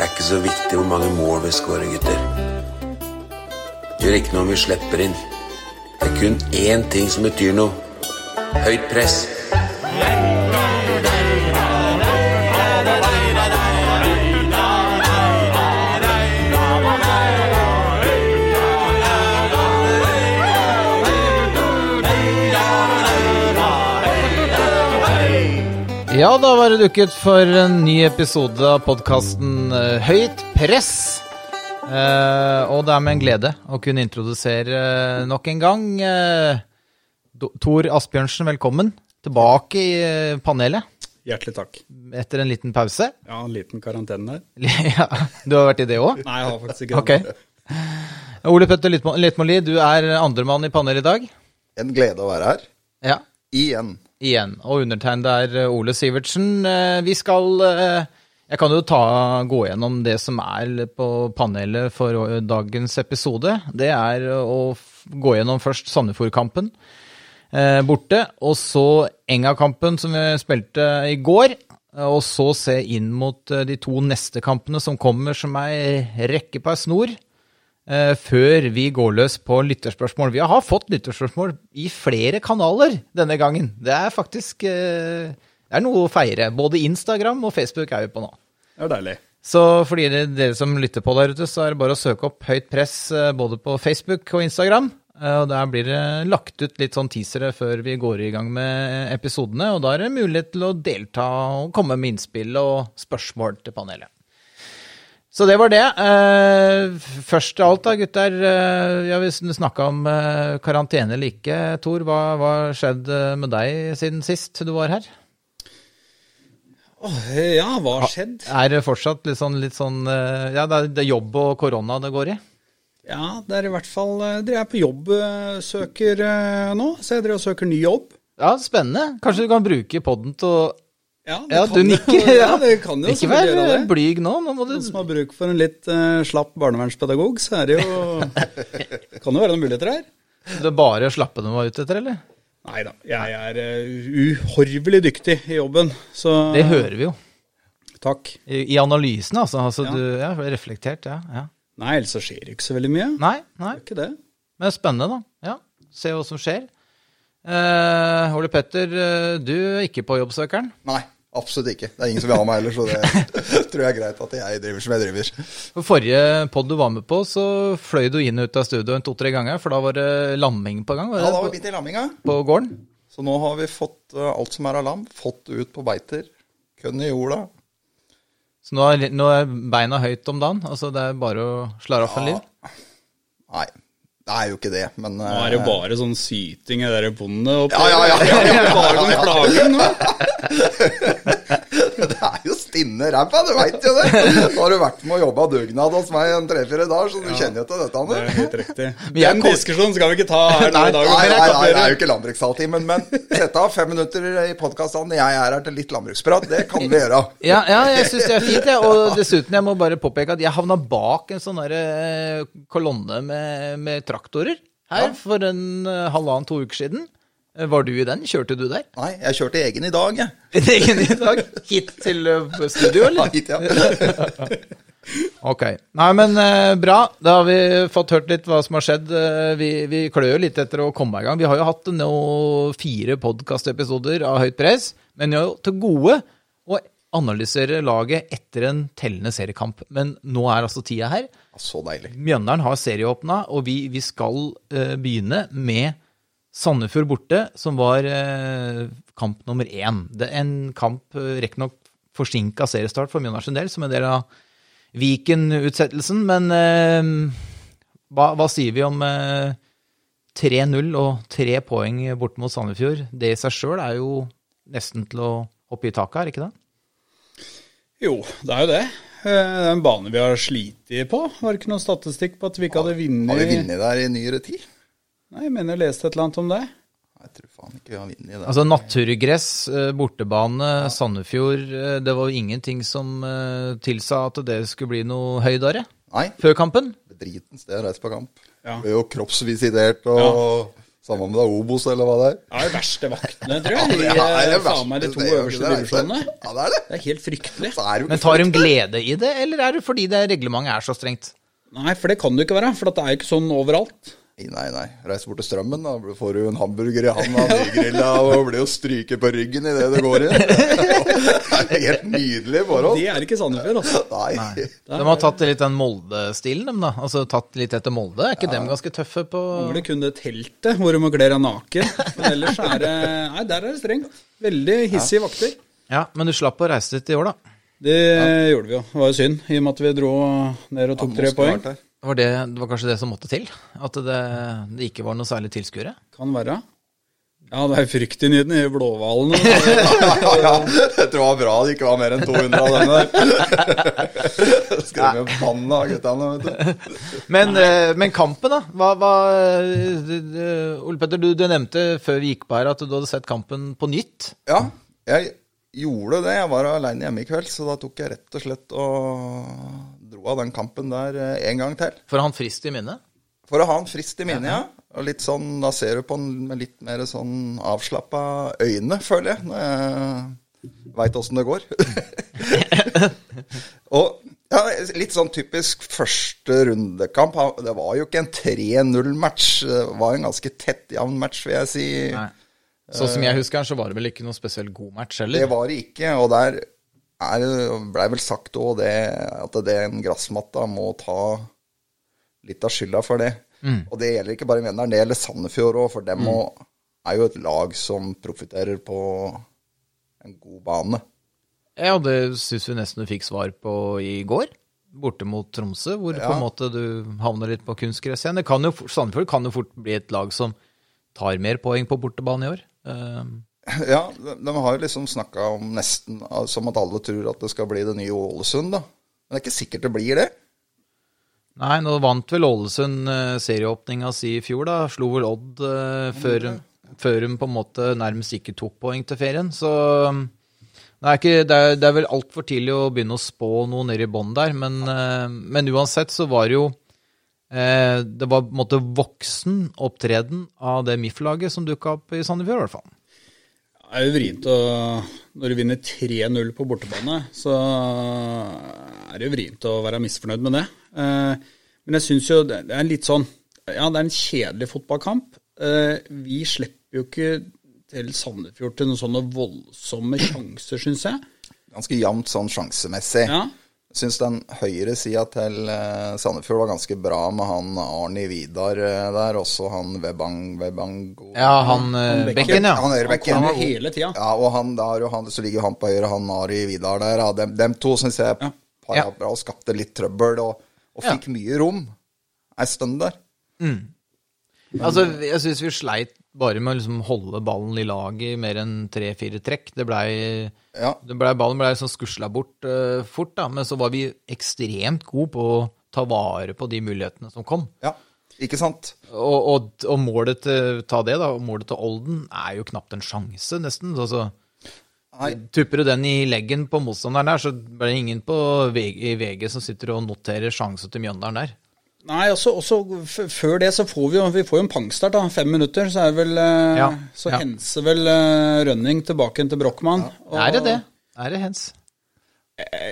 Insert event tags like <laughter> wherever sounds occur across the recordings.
Det er ikke så viktig hvor mange mål vi skårer, gutter. Gjør ikke noe om vi slipper inn. Det er kun én ting som betyr noe. Høyt press. Ja, da var det dukket for en ny episode av podkasten Høyt press. Eh, og det er med en glede å kunne introdusere eh, nok en gang eh, Tor Asbjørnsen, velkommen tilbake i eh, panelet Hjertelig takk. etter en liten pause. Ja, en liten karantene <laughs> ja, du har vært i det òg? Nei, jeg har faktisk ikke Ok. det. Ole Petter Littmoli, du er andremann i panelet i dag. En glede å være her. Ja, Igjen. Igjen. Og undertegnede er eh, Ole Sivertsen. Eh, Vi skal eh, Jeg kan jo ta, gå gjennom det som er på panelet for dagens episode. Det er å gå gjennom først Sandefjord-kampen borte, og så Enga-kampen som vi spilte i går. Og så se inn mot de to neste kampene som kommer som ei rekke ei snor. Eh, Før vi går løs på lytterspørsmål. Vi har fått lytterspørsmål i flere kanaler denne gangen. Det er faktisk eh, det er noe å feire. Både Instagram og Facebook er vi på nå. Det er deilig. Så for dere, dere som lytter på der ute, så er det bare å søke opp Høyt press eh, både på Facebook og Instagram. Og Der blir det lagt ut litt sånn teasere før vi går i gang med episodene. Og da er det mulighet til å delta og komme med innspill og spørsmål til panelet. Så det var det. Eh, Først av alt da, gutter. eh, Ja, vi snakka om eh, karantene eller ikke. Tor, hva har skjedd med deg siden sist du var her? Åh, ja, hva har skjedd? Er det fortsatt litt sånn, litt sånn Ja, det er, det jobb og korona det går i? Ja, det er i hvert fall Dere er på jobbsøker eh, nå, så jeg driver og søker ny jobb. Ja, spennende. Kanskje du kan bruke podden til å Ja, Ja, du jo- nikker. <laughs> Ja, det kan jo Ikke vær blyg nå. Nå må du Noen som har bruk for en litt uh, slapp barnevernspedagog, så er det jo <laughs> kan jo være noen muligheter her. Det er bare slappe du var ute etter, eller? Nei da, jeg er uh, uhorvelig dyktig i jobben, så Det hører vi jo. Takk. I, i analysen, altså. altså Ja. Du, ja, reflektert, ja, ja. Nei, ellers så skjer det ikke så veldig mye. Nei, nei. Det er ikke det. Men spennende, da. Ja. Se hva som skjer. Uh, Ole Petter, du er ikke på jobbsøkeren. Nei, absolutt ikke. Det er ingen som vil ha meg heller, så det <laughs> tror jeg er greit at jeg driver som jeg driver. For forrige pod du var med på, så fløy du inn og ut av studio en to-tre ganger, for da var det lamming på gang. Ja, da var vi på, i lamminga. på gården? Så nå har vi fått eh, alt som er av lam, fått ut på beiter. Kønn i jorda. Så nå er, nå er beina høyt om dagen? Altså det er bare å slare opp en liv? Nei, det er jo ikke det, men Nå er det bare sånn syting i det bondet oppe Ja, ja, ja, ja, ja, ja, ja, ja, ja. Jo ræva, du veit jo det. <laughs> Nå har du vært med og jobba dugnad hos meg en tre-fire dager, så du kjenner jo til dette. Det er helt riktig. <laughs> Men Den diskusjonen skal vi ikke ta her nå i <laughs> dag. nei, nei, nei, det er jo ikke landbrukshalvtimen, men sett av fem minutter i podkastene. Jeg er her til litt landbruksprat. Det kan vi gjøre. Ja, ja jeg syns det er fint, jeg. Og dessuten, jeg må bare påpeke at jeg havna bak en sånn eh, kolonne med, med traktorer her for en eh, halvannen, to uker siden. Eh, Var du i den? Kjørte du der? Nei, jeg kjørte egen i dag, jeg. <laughs> Egen i dag? Hit til <laughs> studio, studio, Ja, eller? hit, ja. <laughs> Ok. Nei, men eh, bra. Da har vi fått hørt litt hva som har skjedd. Eh, vi, vi klør litt etter å komme i gang. Vi har jo hatt nå fire podkastepisoder av Høyt press, men vi har jo til gode å analysere laget etter en tellende seriekamp. Men nå er altså tida her. Så deilig. Mjøndalen har serieåpna, og vi, vi skal eh, begynne med Sandefjord borte, som var eh, kamp nummer én. Det er en kamp, uh, riktignok forsinka seriestart for Mjøndalen sin del, som en del av Viken-utsettelsen, men eh, hva, hva sier vi om eh, 3-0 og tre poeng borte mot Sandefjord? Det i seg sjøl er jo nesten til å hoppe i taket, er ikke det? Jo, det er jo det. Eh, Det er en bane vi har slitt på. Var det ikke noen statistikk på at vi ikke hadde vunnet Har vi vunnet der i nyere tid? Nei, jeg mener jeg leste et eller annet om det. Jeg tror faen ikke vi har vunnet det. Altså naturgress, bortebane, bortebane, Sandefjord. eh, Det var jo ingenting som eh, tilsa at det skulle bli noe høydere Nei, før kampen. Driten sted å reise på kamp. Ja. Ble jo kroppsvisitert og Samme om det er Obos eller hva det er. Ja, de verste vaktene, tror jeg. De, Ja, det er eh, det faen meg de verste. to Det er øverste det divisjonene. Ja, det er det. Det er helt fryktelig. Er Men tar de glede i det, eller er det fordi det reglementet er så strengt? Nei, for det kan det jo ikke være. For det er jo ikke sånn overalt. Nei, nei. Reis bort til Strømmen, da får du en hamburger i handa, nygrilla, og blir jo stryket på ryggen idet det går inn. <laughs> Det er helt nydelig forhold. Det er ikke Sandefjord, altså. Nei. De har tatt litt den Molde-stilen, dem da. Altså tatt litt etter Molde. Er ikke dem ganske tøffe på Mangler kun det teltet hvor du må kle deg naken. Men ellers er det Nei, der er det strengt. Veldig hissige vakter. Ja, men du slapp å reise dit i år, da. Det gjorde vi jo. Det var jo synd, i og med at vi dro ned og tok tre Nå skulle poeng. Var det, det var kanskje det som måtte til? At det, det ikke var noe særlig tilskuere? Kan være. Ja, det er frykt i Blåhvalen. <laughs> Ja, ja. Jeg tror det var bra det ikke var mer enn 200 av den der. <laughs> Skrev jo banna av guttene, vet du. Men, eh, men kampen, da? Hva, hva eh, Ole Petter, du, du nevnte før vi gikk på her at du hadde sett kampen på nytt. Ja, jeg gjorde det. Jeg var alene hjemme i kveld, så da tok jeg rett og slett og av den kampen der eh, en gang til. For å ha han frist i minnet? For å ha han frist i minnet, ja. Og litt sånn, Da ser du på han med litt mer sånn avslappa øyne, føler jeg, når jeg veit åssen det går. <laughs> og ja, litt sånn typisk første rundekamp. Det var jo ikke en 3-0-match. Det var en ganske tett, jevn match, vil jeg si. Nei. Så som jeg husker så var det vel ikke noe spesielt god match heller? Det var det ikke, og der er, ble vel sagt òg det at den gressmatta må ta litt av skylda for det. Og det gjelder ikke bare Mjøndalen, det gjelder Sandefjord òg, for dem også er jo et lag som profitterer på en god bane. Ja, det syns vi nesten du fikk svar på i går. Borte mot Tromsø, hvor på en måte du havner litt på kunstgress igjen. Kan jo, Sandefjord kan jo fort bli et lag som tar mer poeng på bortebane i år. Eh, Ja, de, de har jo liksom snakka om nesten som at alle tror at det skal bli det nye Ålesund, da. Men det er ikke sikkert det blir det. Nei, nå vant vel Ålesund uh, serieåpninga si i fjor, da. Slo vel Odd eh, før, før hun på en måte nærmest ikke tok poeng til ferien. Så det er, ikke, det er, det er vel altfor tidlig å begynne å spå noe nede i bånn der. Men, eh, men uansett så var det jo eh, Det var på en måte voksen opptreden av det MIF-laget som dukka opp i Sandefjord, i hvert fall. Er jo vrient å Når du vinner 3-0 på bortebane, så er det jo vrient å være misfornøyd med det. Eh, Men jeg syns jo det det er litt sånn Ja, det er en kjedelig fotballkamp. Eh, Vi slipper jo ikke til Sandefjord til noen sånne voldsomme sjanser, syns jeg. Ganske jevnt sånn sjansemessig. Ja. Syns den høyre sida til eh, Sandefjord var ganske bra med han Arni Vidar eh, der, også han Webang Webango Ja, han eh, Bekken. Bekken, ja. Han. Han kommer hele tida. Ja, og han der, og han, så ligger han på høyre, han Ari Vidar der. Ja, dem, dem to syns jeg Ja. para Ja. bra og skapte litt trøbbel, og, og Ja. fikk mye rom ei stund der. Altså, jeg syns vi sleit bare med å liksom holde ballen i lag i mer enn tre-fire trekk. Det blei Ja. det ble, Ballen blei sånn skusla bort uh, fort, da. Men så var vi ekstremt gode på å ta vare på de mulighetene som kom. ja. Ikke sant? Og, og, og målet til ta det da, og målet til Olden er jo knapt en sjanse, nesten. Altså, Nei. Tupper du den i leggen på motstanderen der, så blir det ingen på VG, i VG som sitter og noterer sjanse til Mjøndalen der. Nei, også, også før det så får vi jo vi får jo en pangstart, da. Fem minutter, så er vel eh, Ja, Så ja. henser vel eh, Rønning tilbake til Brochmann. Ja. Er det det? Er det hens?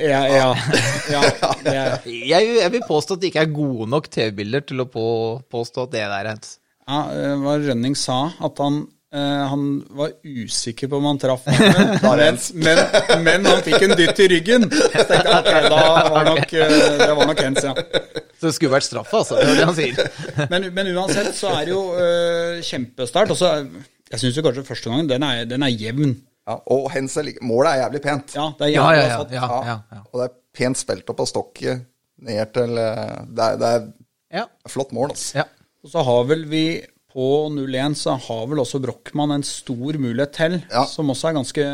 Ja, ja. <laughs> ja det er, Jeg, jeg vil påstå at det ikke er gode nok TV-bilder til å på, påstå at det er hens. ja, eh, hva Rønning sa, at han Uh, han var usikker på om han traff <laughs> men, men, men han fikk en dytt i ryggen. <laughs> Så tenkte jeg ok, da var nok, uh, det var nok hens, ja. Så det skulle vært straff, altså. Det var det han sier. <laughs> Men, men uansett så er det jo uh, kjempestart. Og så, jeg syns jo kanskje første gangen den er, den er jevn. Ja, og Hensel, målet er jævlig pent. Ja, det er jævlig ja, ja. ja, ja, ja. Og det er pent spilt opp av stokket ned til eh, Det er, det er ja. flott mål, altså. ja. Og så har vel vi på 0-1 så har vel også Brochmann en stor mulighet til, Ja. som også er ganske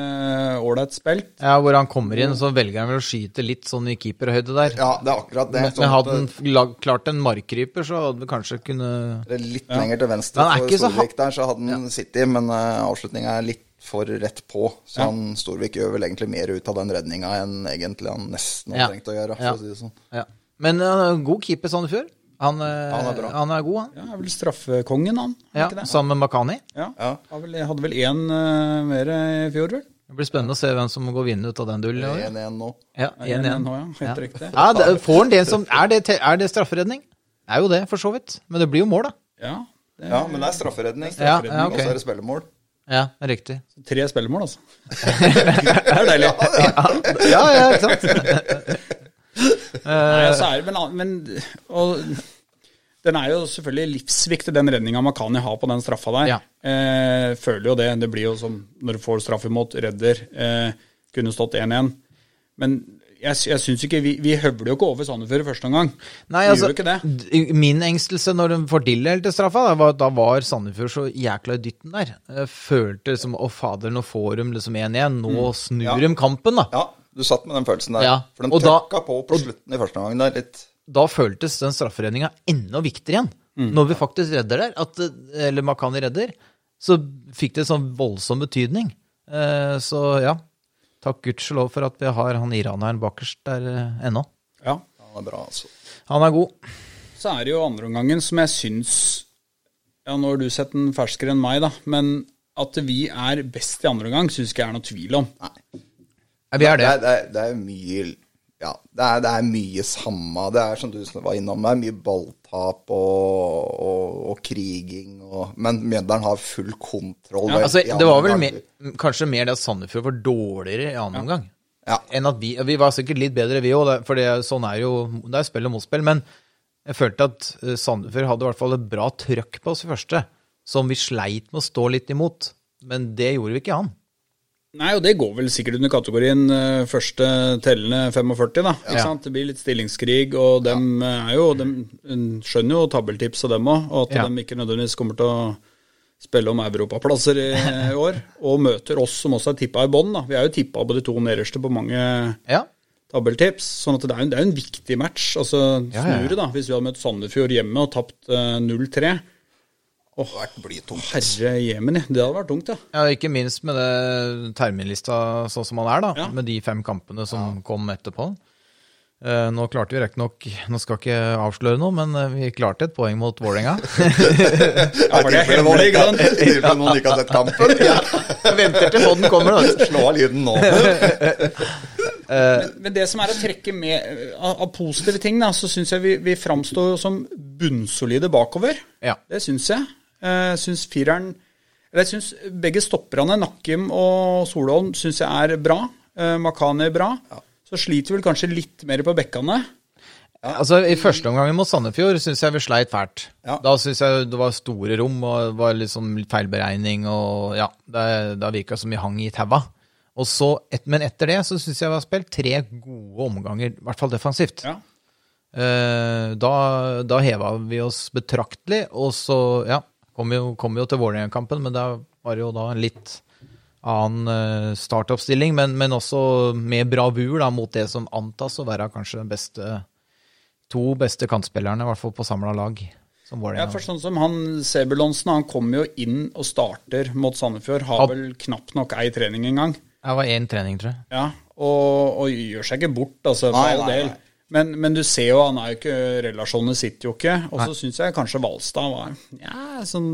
ålreit spilt. Ja, hvor han kommer inn, så velger han vel å skyte litt sånn i keeperhøyde der. Ja, det er akkurat det. Men, sånn hadde han lag- klart en markryper, så hadde vi kanskje kunne det er litt lenger til venstre er for ikke så ha- Storvik der, så hadde han sittet, men uh, avslutninga er litt for rett på. Så han Storvik gjør vel egentlig mer ut av den redninga enn egentlig han nesten hadde Ja. trengt å gjøre, for Ja. å si det sånn. ja. Men uh, god keeper Sandefjord. Han, eh, Han er bra. han er god, han. Ja, er vel straffekongen, han. er Ja, ikke det? Sammen med Makani. Ja. Vel, hadde vel én uh, mer i fjor, vel? Det blir spennende å se hvem som går vinnende ut av den duellen. 1-1 nå. Ja, 1-1. nå, ja. Helt Ja. riktig. Ja, det, får han det som Er det, er det strafferedning? Det er jo det, for så vidt. Men det blir jo mål, da. Ja, det Ja, men det er strafferedning. Ja, ja, okay. Og så er det spillemål. Ja, riktig. er tre spillemål, altså. <laughs> det er deilig. Ja, ja, ikke sant? Nei, så er, men, men og, Den er jo selvfølgelig livsviktig, den redninga Makani har på den straffa der. Ja. Eh, føler jo det. Det blir jo som når du får straff imot, redder. Eh, kunne stått 1-1. Men jeg, jeg syns ikke Vi, vi høvler jo ikke over Sandefjord i første omgang. Nei, altså. Min engstelse når de får tildelt straffa, da var, da var Sandefjord så jækla i dytten der. Jeg følte som Å, fader, nå får de liksom 1-1. Nå snur Ja. de kampen, da. Ja, du satt med den følelsen der. Ja, For de og trøkka på på slutten i første omgang der litt. Da føltes den strafferedninga enda viktigere igjen. Når vi faktisk redder der, at, eller Makani redder, så fikk det sånn voldsom betydning. Eh, så ja, takk gudskjelov for at vi har han iraneren bakerst der eh, ennå. Ja. Han er bra, altså. Han er god. Så er det jo andreomgangen som jeg syns Ja, nå har du sett den ferskere enn meg, da. Men at vi er best i andre omgang, syns ikke jeg er noe tvil om. Nei. vi er Det det. er, det det er mye Ja, det er, det er mye samme. Det er som du var innom, det er mye balltap og, og, og kriging og Men Mjøndalen har full kontroll. Ja, altså, det var vel mer, kanskje mer det at Sandefjord var dårligere i annen omgang. Ja. Enn at vi, vi var sikkert litt bedre, vi òg, for det- sånn er jo Det er spill og motspill. Men jeg følte at eh, Sandefjord hadde i hvert fall et bra trøkk på oss i første, som vi sleit med å stå litt imot. Men det gjorde vi ikke an. Nei, og det går vel sikkert under kategorien eh, første tellende 45, da. Ja. Det blir litt stillingskrig, og dem eh, er jo dem, skjønner jo tabeltips av dem òg, og at Ja. de ikke nødvendigvis kommer til å spille om europaplasser i, <laughs> år. Og møter oss som også er tippa i bånn. Vi er jo tippa på de to nederste på mange Ja. tabeltips. sånn at det er jo det er en viktig match. Altså Ja, ja, ja. da. Hvis vi hadde møtt Sandefjord hjemme og tapt uh, 0-3. Det hadde vært blytungt. Herre jemini, det hadde vært tungt, ja. ja, ikke minst med det terminlista sånn som han er, da. Ja. Med de fem kampene som kom etterpå. Eh, nå klarte vi riktignok Nå skal ikke avsløre noe, men eh, vi klarte et poeng mot Vålerenga. <laughs> ja for det er hemmelig, ikke sant? <laughs> Tilfelle noen ikke har sett kampen. <laughs> Venter til podden kommer, da. Slå av lyden nå. Men det som er å trekke med eh, av, av positive ting, da, så syns jeg vi, vi framstår som bunnsolide bakover. Ja. Det syns jeg. Jeg syns fireren Eller jeg syns begge stopperne, Nakkim og Solholm, syns jeg er bra. Makane Makani er bra. Så sliter vi vel kanskje litt mer på bekkene. Altså, I første omgang mot Sandefjord syns jeg vi sleit fælt. Ja. Da syns jeg det var store rom, og det var liksom feilberegning, og ja, det, det virka som vi hang i taua. Og så, et, men etter det så syns jeg vi har spilt tre gode omganger, i hvert fall defensivt. Ja. Eh, da, da heva vi oss betraktelig, og så, ja, kom jo, kom jo til Vålerenga-kampen, men da var det jo da en litt annen eh, startoppstilling, men, men også med bravur da, mot det som antas å være kanskje den beste to beste kantspillerne, i hvert fall på samla lag. Som Ja, for sånn som han Sebulonsen, han kommer jo inn og starter mot Sandefjord. Har vel knapt nok ei trening engang. Det var én trening, tror jeg. Ja, og, og gjør seg ikke bort, altså, for Nei, all nei, del. nei. Men, men du ser jo, han er jo ikke Relasjonene sitter jo ikke. Og så syns jeg kanskje Valstad var ja, sånn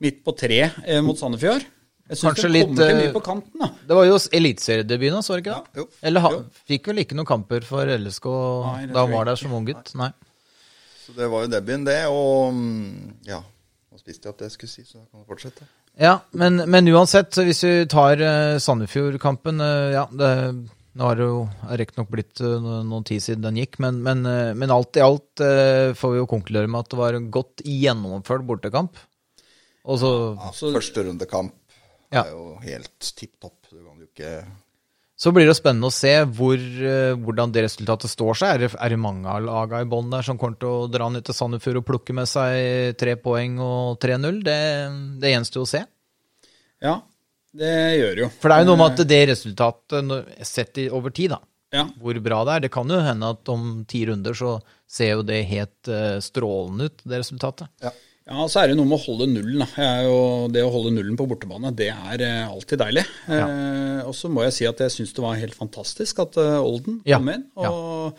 midt på tre eh, mot Sandefjord. Jeg syns det litt, kommer til eh, mye på kanten, da. Det var jo eliteseriedebuten hans, var det ikke det? Ja, jo. Eller han Jo. fikk vel ikke noen kamper for LSK Nei, da han var der som unggutt? Nei. Så det var jo debuten, det. Og mm, ja, nå spiste jeg at det jeg skulle si, så da kan du fortsette. Ja, men, men uansett, hvis vi tar uh, Sandefjord-kampen uh, Ja, det, nå har det jo riktignok blitt uh, noen tid siden den gikk, men, men, eh, men alt i alt eh, får vi jo konkludere med at det var en godt gjennomført bortekamp. Og så Så, Første rundekamp Ja. er jo helt tipp topp. Du kan jo ikke Så blir det spennende å se hvor, eh, hvordan det resultatet står seg. Er det, er det mange av lagene i bånn der som kommer til å dra ned til Sandefjord og plukke med seg tre poeng og 3-0? Det, det gjenstår å se. ja, det gjør det jo. For det er jo noe med at det resultatet, når- sett over tid, da, Ja. hvor bra det er Det kan jo hende at om ti runder så ser jo det helt eh, strålende ut, det resultatet. Ja. Ja, så er det noe med å holde nullen. Jo, det å holde nullen på bortebane, det er eh, alltid deilig. Eh, og så må jeg si at jeg syns det var helt fantastisk at eh, Olden Ja, kom inn. Og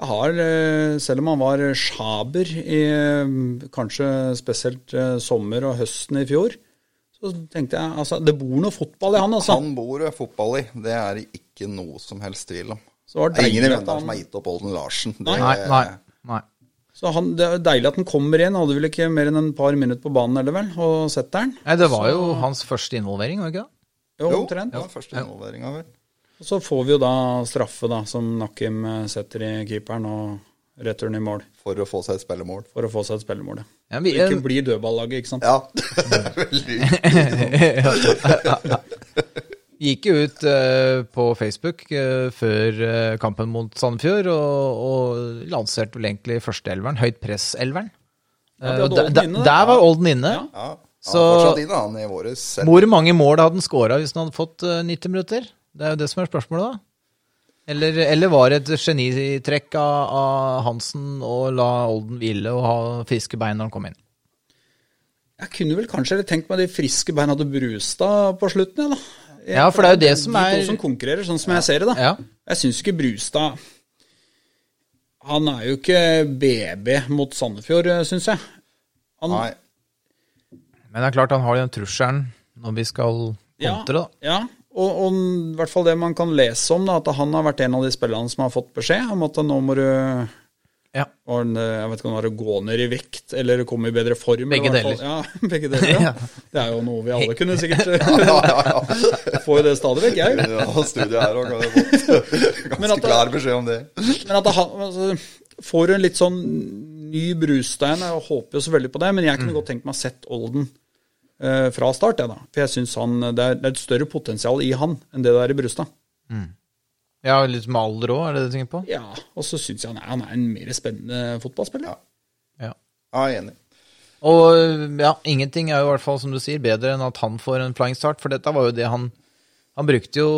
Jeg har, eh, selv om han var sjaber i eh, kanskje spesielt eh, sommer og høsten i fjor, så tenkte jeg altså, det bor noe fotball i han, altså. Han bor det fotball i. Det er det ikke noe som helst tvil om. Så det var Det er ingen i Vennland som har gitt opp Olden Larsen. Det, Nei, nei, nei. Så han, det er deilig at han kommer inn. Hadde vel ikke mer enn en par minutter på banen eller vel, og setter den. Nei, det var jo hans første involvering, var det ikke det? Jo, Jo, omtrent. ja, første involveringa, vel. Og så får vi jo da straffe, da, som Nakim eh, setter i keeperen, og returen i mål. For å få seg et spillemål. For å få seg et spillemål. ja. Ja, vi, Hvilken blir dødballaget, ikke sant. Ja. <laughs> <laughs> Gikk jo ut uh, på Facebook uh, før uh, kampen mot Sandefjord og, og lanserte vel egentlig førsteelveren, høyt press-elveren. Ja, der- der var Olden inne. Ja. Ja. Så- Han inne, han i. Hvor mange mål hadde han scora hvis han hadde fått eh, 90 minutter? Det er jo det som er spørsmålet, da. Eller, eller var det et genitrekk av, av Hansen å la Olden hvile og ha friske bein når han kom inn? Jeg kunne vel kanskje tenkt meg de friske beina til Brustad på slutten, ja, da. Ja, for det er jo det som De er to som konkurrerer, sånn som jeg ser det, da. Ja. Jeg syns ikke Brustad Han er jo ikke BB mot Sandefjord, syns jeg. Han, Nei. Men det er klart han har den trusselen når vi skal kontre, da. Ja, og, og i hvert fall det man kan lese om, da, at han har vært en av de spillerne som har fått beskjed om at nå må du Ja. og en, jeg vet ikke om det var å gå ned i vekt eller komme i bedre form. Begge eller i hvert fall- Ja, <laughs> begge deler. <laughs> Ja. Det er jo noe vi alle kunne <laughs> sikkert Ja, ja, ja. få i det stadig vekk, jeg. Ja, studiet her òg kan jeg fått ganske klar beskjed om det. Men at han altså, får du en litt sånn ny brustein, jeg håper jo så veldig på det, men jeg kunne godt tenkt meg å sett Olden eh, fra start, jeg da. For jeg syns han det er, det er et større potensial i han enn det det er i Brustad. Ja, litt med alder òg, er det det du tenker på? Ja, og så syns jeg han er, han er en mer spennende fotballspiller. Ja. Ja, jeg er enig. Og ja, ingenting er jo i hvert fall, som du sier, bedre enn at han får en flying start, for dette var jo det han Han brukte jo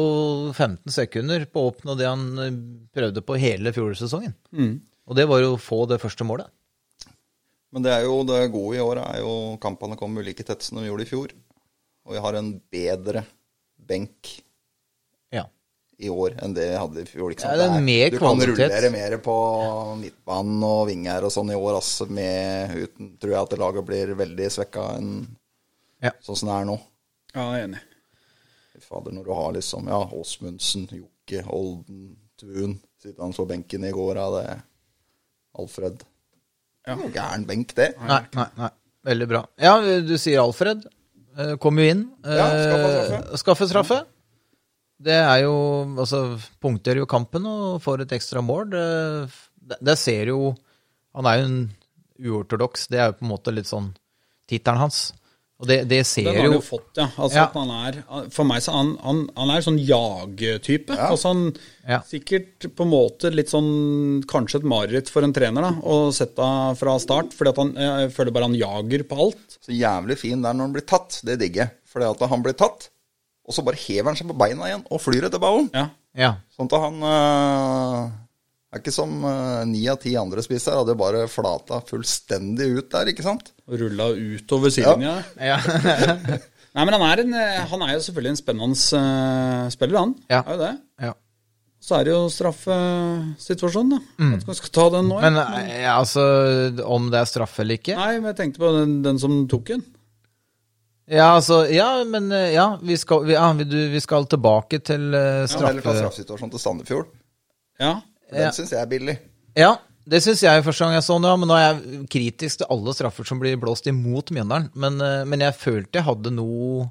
15 sekunder på å oppnå det han eh, prøvde på hele fjorårssesongen. Og det var jo å få det første målet. Men det er jo det gode i år er jo kampene kommer like tett som de gjorde i fjor. Og vi har en bedre benk Ja. i år enn det vi hadde i fjor. Liksom. Ja, det er mer du kan kvalitet. rullere mer på midtbanen og vinger og sånn i år. Altså, med, uten tror jeg at laget blir veldig svekka enn Ja. sånn som det er nå. Ja, jeg er enig. Fader, når du har liksom ja, Åsmundsen, Jokke, Olden, Tuen Sitter han på benken i går av det Alfred. Det er jo gæren benk, det. Nei, nei, nei. Veldig bra. Ja, du sier Alfred. Eh, Kom jo inn. eh, Ja, skaffe straffe. Skaffe straffe. Det er jo Altså, punkter jo kampen og får et ekstra mål. Det, det ser jo Han er jo en uortodoks. Det er jo på en måte litt sånn tittelen hans. Og det, det ser Den har jo fått, ja. Altså Ja. at han er, for meg så han, han, han er sånn jagtype. Altså han Ja. Sikkert på en måte litt sånn Kanskje et mareritt for en trener da, å sette av fra start. fordi at han, jeg føler bare han jager på alt. Så jævlig fin der når han blir tatt. Det digger jeg. Fordi at han blir tatt, og så bare hever han seg på beina igjen og flyr etter ballen. Ja. Ja. Sånn at han øh, er ikke som øh, ni av ti andre spisser. Hadde bare flata fullstendig ut der, ikke sant? Rulla utover sidelinja. ja. <laughs> <laughs> Nei, men han er, en, han er jo selvfølgelig en spennende uh, spiller, han. Ja. Er jo det. ja. Så er det jo straffesituasjonen, da. Jeg vet ikke om vi skal ta den nå. Men, Men Ja, altså, om det er straffe eller ikke Nei, men jeg tenkte på den, den som tok den. Ja, altså Ja, men eh, ja, vi skal, vi, ja, vi, du, vi skal tilbake til eh, Ja, eller fra straffesituasjonen til Sandefjord. Ja. Den Ja. syns jeg er billig. Ja, det syns jeg første gang jeg så den, ja. Men nå er jeg kritisk til alle straffer som blir blåst imot Mjøndalen. Men, eh, men jeg følte jeg hadde noe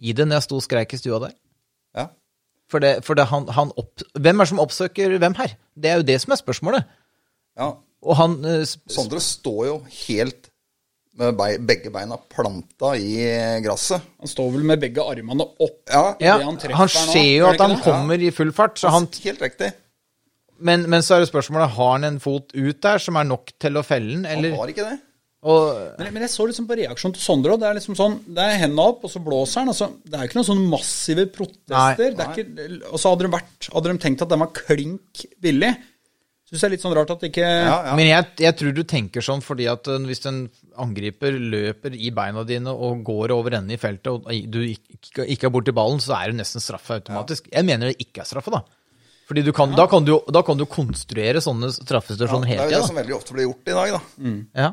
i det når jeg sto og skreik i stua der. Ja. For, det, for det, han, han opp, hvem er det som oppsøker hvem her? Det er jo det som er spørsmålet. ja. Og han eh, sp- Sondre står jo helt med begge beina planta i gresset. Han står vel med begge armene opp. Ja, ja, det han Han ser jo at han kommer i full fart, så han helt riktig. Men, men så er det spørsmålet har han en fot ut der som er nok til å felle den, Han har ikke det. og, Men, men jeg så liksom på reaksjonen til Sondre òg. Det er liksom sånn, det er hendene opp, og så blåser han. Altså, det er jo ikke noen sånne massive protester. Nei. Det er ikke, og så hadde de, vært, hadde de tenkt at den var klink billig. Syns det er litt sånn rart at det ikke Ja, ja. Men jeg, jeg tror du tenker sånn fordi at eh, hvis en angriper løper i beina dine og går over ende i feltet, og du ikke, ikke er borti ballen, så er det nesten straffe automatisk. Jeg mener det ikke er straffe, da. Fordi du kan, da, kan du, da kan du konstruere sånne straffesituasjoner Det er jo det som veldig ofte blir gjort i dag, da. Ja.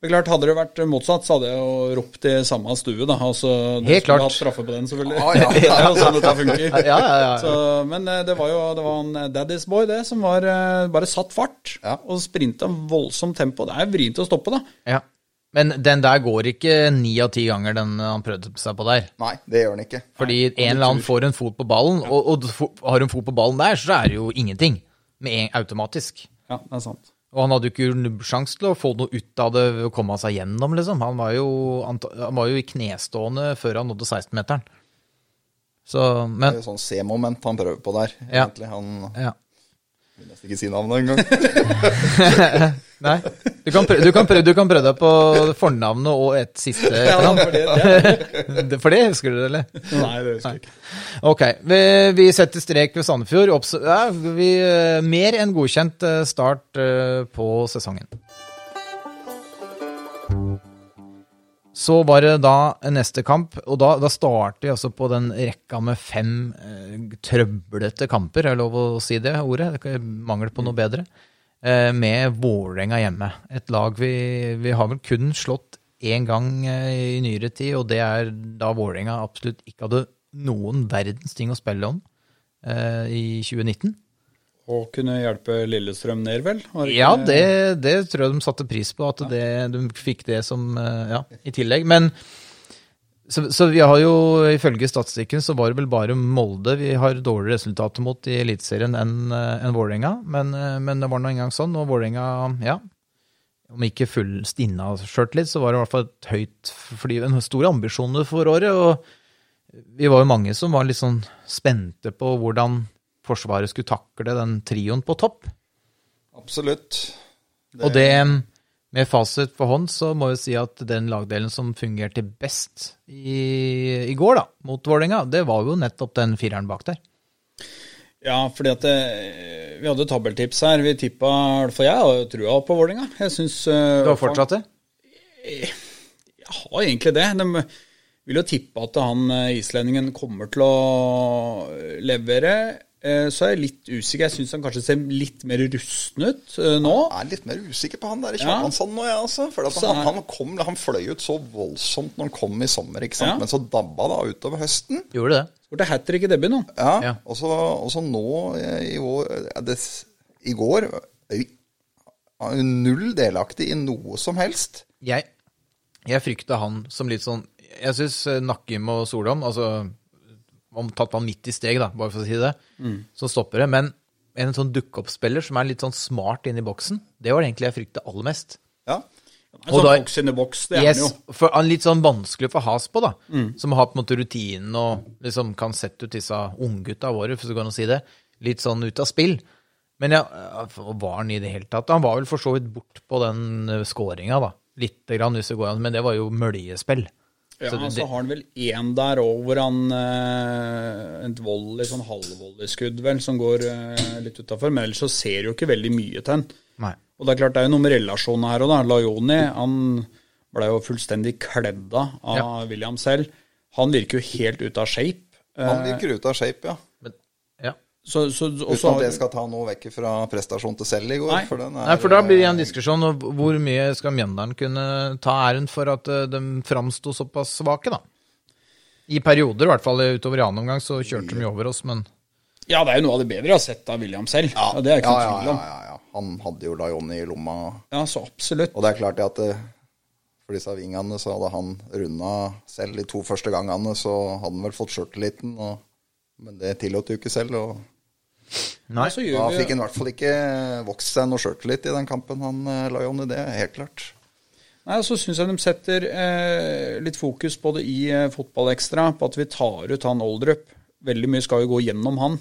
Men klart, Hadde det vært motsatt, så hadde jeg jo ropt i samme stue. da. Altså, du Helt klart. hatt straffe på den, selvfølgelig. Ja, ja. <laughs> det er jo sånn dette funker. <laughs> Ja, ja, ja. Så, men eh, det var jo det var en Daddy's Boy, det, som var eh, bare satt fart. Ja. Og sprinta voldsomt tempo. Det er vrient å stoppe, da. Ja. Men den der går ikke ni av ti ganger den han prøvde seg på der. Nei, det gjør den ikke. Fordi en eller annen får en fot på ballen, og, og har en fot på ballen der, så er det jo ingenting. Med en, automatisk. Ja, det er sant. Og han hadde jo ikke sjanse til å få noe ut av det ved å komme seg gjennom, liksom. Han var jo, han, han var jo i knestående før han nådde 16-meteren. Så, Det er jo sånn C-moment han prøver på der. Ja. egentlig. Han Ja. Vil nesten ikke si navnet engang. <laughs> Nei. Du kan, prøve, du, kan prøve, du kan prøve deg på fornavnet og et siste Ja, etternavn. for det, Det- <laughs> For det husker eller? nei, det husker jeg ikke. Ok, vi, vi setter strek ved Sandefjord. Opps ja, vi, eh, mer enn godkjent eh, start eh, på sesongen. Så var det da neste kamp, og da, da starter vi altså på den rekka med fem eh, trøblete kamper, er det lov å si det ordet? Det mangel på noe bedre. Eh, med Vålerenga hjemme. Et lag vi, vi har vel kun slått én gang eh, i nyere tid, og det er da Vålerenga absolutt ikke hadde noen verdens ting å spille om eh, i 2019. Og kunne hjelpe Lillestrøm ned, vel? Det Ja, det, det tror jeg de satte pris på, at det, de fikk det som eh, Ja, i tillegg. Men så, så vi har jo, ifølge statistikken, så var det vel bare Molde vi har dårligere resultater mot i Eliteserien enn en Vålerenga. Men, eh, men det var nå engang sånn, og Vålerenga, ja Om ikke full stinna litt, så var det i hvert fall et høyt Fordi en store ambisjoner for året. Og vi var jo mange som var litt sånn spente på hvordan Forsvaret skulle takle den trioen på topp. Absolutt. Og det, med fasit for hånd, så må vi si at den lagdelen som fungerte best i, i går, da, mot Vålerenga, det var jo nettopp den fireren bak der. Ja, fordi at det, vi hadde tabeltips her. Vi tippa For jeg har jo trua på Vålerenga. Jeg syns uh, Du har fortsatt det? Jeg har egentlig det. De vil jo tippe at han eh, islendingen kommer til å levere. Eh, Så er jeg litt usikker. Jeg syns han kanskje ser litt mer rusten ut eh, nå. Jeg er litt mer usikker på han der i Ja. Nå, jeg, altså. For at han, han, kom, han fløy ut så voldsomt når han kom i sommer, ikke sant. Ja. Men så dabba det utover høsten. Gjorde det. Skåret hat trick i debuten nå. Ja. Ja. Og, så, og så nå eh, i, år, det, i går Null delaktig i noe som helst. Jeg, jeg frykta han som litt sånn Jeg syns Nakkim og Solholm altså, tatt i steg, da, bare for å si det, så stopper det. Men en sånn dukke-opp-spiller som er litt sånn smart inni i boksen, det var det egentlig jeg frykta aller mest. Ja. En sånn da- boks inni boks, det det er han jo. for han litt sånn vanskelig å få has på, da. Som har på en måte rutinen og liksom kan sette ut disse unggutta våre, for så kan du si det, litt sånn ut av spill. Men ja, var han i det hele tatt? Han var vel for så vidt bort på den scoringa, da. Lite grann, hvis det går an, men det var jo møljespill. Ja, Så det- så har han vel én der òg, hvor han eh, Et volley, sånn halvvolleyskudd, vel, som går eh, litt utafor. Men ellers så ser du jo ikke veldig mye til han. Og det er klart, det er jo noe med relasjonene her òg, da. Lajoni, han ble jo fullstendig kledd av av Ja. William selv. Han virker jo helt ute av shape. Han Eh, virker ute av shape, ja. Ja. så, så, Uten at det skal ta noe vekk fra prestasjonen til selv i går. Nei. For den er, Nei, for da blir det en diskusjon om hvor mye skal Mjøndalen kunne ta æren for at uh, de framsto såpass svake, da. I perioder, i hvert fall utover i annen omgang, så kjørte de jo over oss, men Ja, det er jo noe av det bedre jeg har sett av William selv. Ja, det er ikke ja, noe ja, tvil ja, om. ja, ja. Han hadde jo da Jonny i lomma. Ja, så absolutt. Og det er klart at det, for disse vingene så hadde han runda selv de to første gangene, så hadde han vel fått sjøltilliten, og- men det tillot jo ikke selv. Og Nei. Ja, da fikk han i hvert fall ikke vokst seg noe sjøltillit i den kampen, han eh, i Det er helt klart. Nei, og Så syns jeg de setter eh, litt fokus på det i eh, Fotballekstra, på at vi tar ut han Oldrup. Veldig mye skal jo gå gjennom han.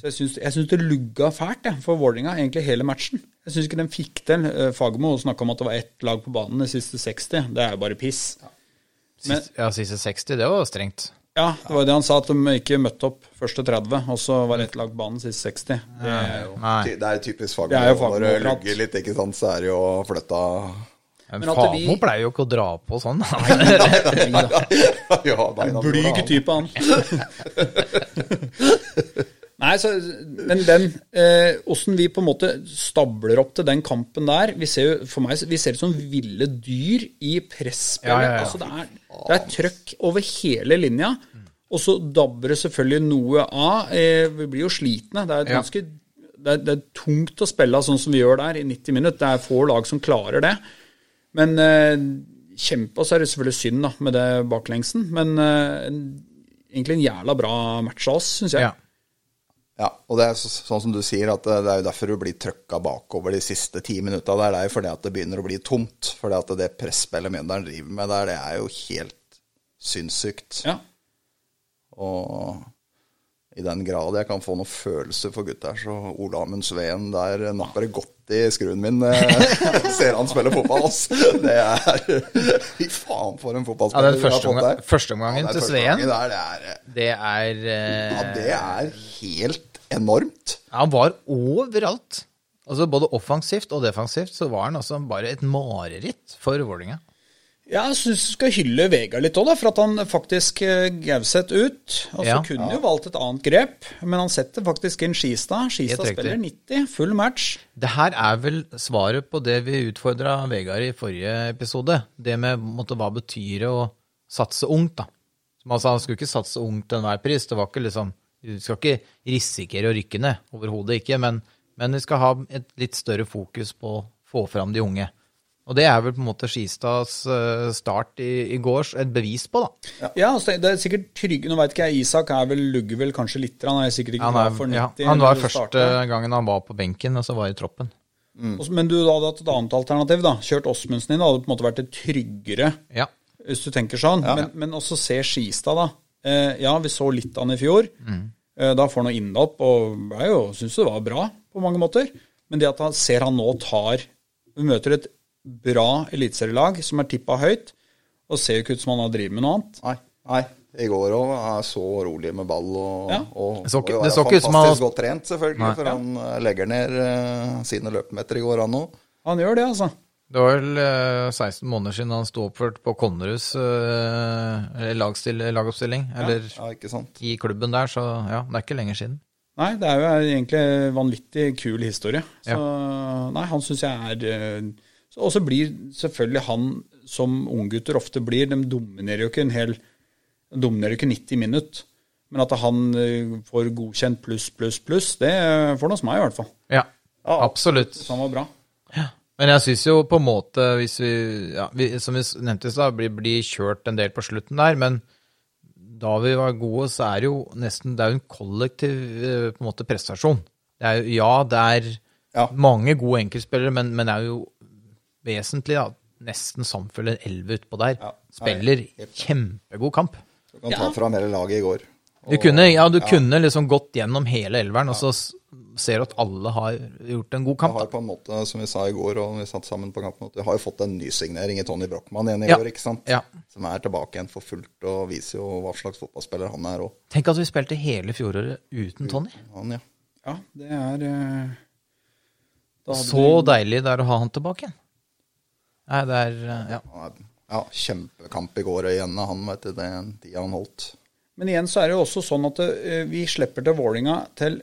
Så jeg Så jeg syns det lugga fælt jeg, for Vålerenga egentlig hele matchen. Jeg syns ikke de fikk til. Eh, Fagermo snakka om at det var ett lag på banen de siste 60. Det er jo bare piss. Men- Sist, ja, siste 60, det var strengt. Ja, det var jo det han sa, at de ikke møtte opp første 30, og så var ett lag banen siste 60. Det er jo Det er typisk er fagmiljø. Når du lugger litt, ikke sant, så er det jo flytta Men Men Famo vi- pleier jo ikke å dra på sånn. <laughs> Ja, nei, Blyg type, han. <laughs> Nei, så, men den eh, Åssen vi på en måte stabler opp til den kampen der vi ser jo, For meg vi ser ut som ville dyr i presspillet. Ja, ja, ja. Altså, det, er, det er trøkk over hele linja. Og så dabber det selvfølgelig noe av. Eh, vi blir jo slitne. Det er, ganske, det, er, det er tungt å spille sånn som vi gjør der i 90 minutter. Det er få lag som klarer det. Men eh, kjempe, og så er det selvfølgelig synd da, med det baklengsen. Men eh, egentlig en jævla bra match av oss, syns jeg. Ja. Ja, og det er så, sånn som du sier, at det, det er jo derfor du blir trøkka bakover de siste ti minutta. Det er jo fordi at det begynner å bli tomt. Fordi at det presspillet Mjøndalen driver med der, det er jo helt sinnssykt. Ja. Og i den grad jeg kan få noen følelse for gutta her, så Ole Amund Sveen der napper det godt i skruen min. eh, <laughs> Ser han spille fotball, ass. Det er <laughs> Fy faen, for en Ja, fotballspiller den vi har første, omgang, første omgangen Ja, til første Sveen, der, det er, det er eh, ja, det er helt enormt. ja, Han var overalt. Altså Både offensivt og defensivt så var han altså bare et mareritt for Vålerenga. Ja, jeg syns du skal hylle Vegard litt òg, for at han faktisk eh, Gauseth ut. Og så Ja. kunne han jo valgt et annet grep, men han setter faktisk inn Skistad. Skistad spiller 90, full match. Det her er vel svaret på det vi utfordra Vegard i forrige episode. Det med måtte, hva betyr det å satse ungt, da. Som altså, sa, han skulle ikke satse ungt til enhver pris. Det var ikke liksom Du skal ikke risikere å rykke ned. Overhodet ikke. Men, men vi skal ha et litt større fokus på å få fram de unge. Og det er vel på en måte Skistads eh, start i, i går et bevis på, da. Ja, altså, det er sikkert trygge Nå veit ikke jeg, Isak er vel, lugger vel kanskje litt. Han er sikkert ikke klar er, for 90. ja, han var første gangen han var på benken, og så var i troppen. Mm. Men du hadde hatt et annet alternativ, da. Kjørt Åsmundsen inn. da hadde på en måte vært et tryggere, Ja. hvis du tenker sånn. Men, men også se Skistad, da. Eh, ja, vi så litt av han i fjor. Eh, da får han noe innhopp, og jeg syns det var bra på mange måter. Men det at han ser han nå tar Vi møter et bra eliteserielag som er tippa høyt, og ser jo ikke ut som han har drevet med noe annet. Nei. Nei. I går òg er så rolig med ball og, Ja. og Det så ikke- det så ikke ut som han- fantastisk godt trent, selvfølgelig. Nei. For han eh, legger ned uh, sine løpemeter i går, han òg. Han gjør det, altså. Det var vel uh, 16 måneder siden han sto oppført på Konnerus uh, lagoppstilling, eller Ja, ikke sant. i klubben der, så ja, det er ikke lenger siden. Nei, det er jo egentlig en vanvittig kul historie. Så nei, han syns jeg er eh, så- Og så blir selvfølgelig han, som unggutter ofte blir, de dominerer jo ikke en hel dominerer jo ikke 90 minutter. Men at han eh, får godkjent pluss, pluss, pluss, det får han hos meg i hvert fall. Ja, absolutt. Så han var bra. Men jeg syns jo på en måte, hvis vi, ja, vi som vi nevnte i stad, blir, blir kjørt en del på slutten der, men da vi var gode, så er det jo nesten Det er jo en kollektiv eh, på en måte prestasjon. Det er jo, ja, det er Ja. mange gode enkeltspillere, men, men det er jo vesentlig, da. Nesten samfølger elleve utpå der. Ja. Spiller Nei, helt kjempegod kamp. Du kan ta fram hele laget i går. Du kunne, ja, du kunne liksom gått gjennom hele elveren, og så ser du at alle har gjort en god kamp. Jeg har på en måte, som vi sa i går, og vi satt sammen på kampen, at vi har jo fått en nysignering i Tony Brochmann igjen i Ja. går, ikke sant? Ja. Som er tilbake igjen for fullt og viser jo hva slags fotballspiller han er òg. Tenk at vi spilte hele fjoråret uten Tony. Han, ja. Ja, det er eh, da hadde Så deilig det er å ha han tilbake igjen. Nei, det er eh, Ja. Ja, kjempekamp i går og igjen av han, vet du. Den tida han holdt. Men igjen så er det jo også sånn at eh, vi slipper til Vålinga til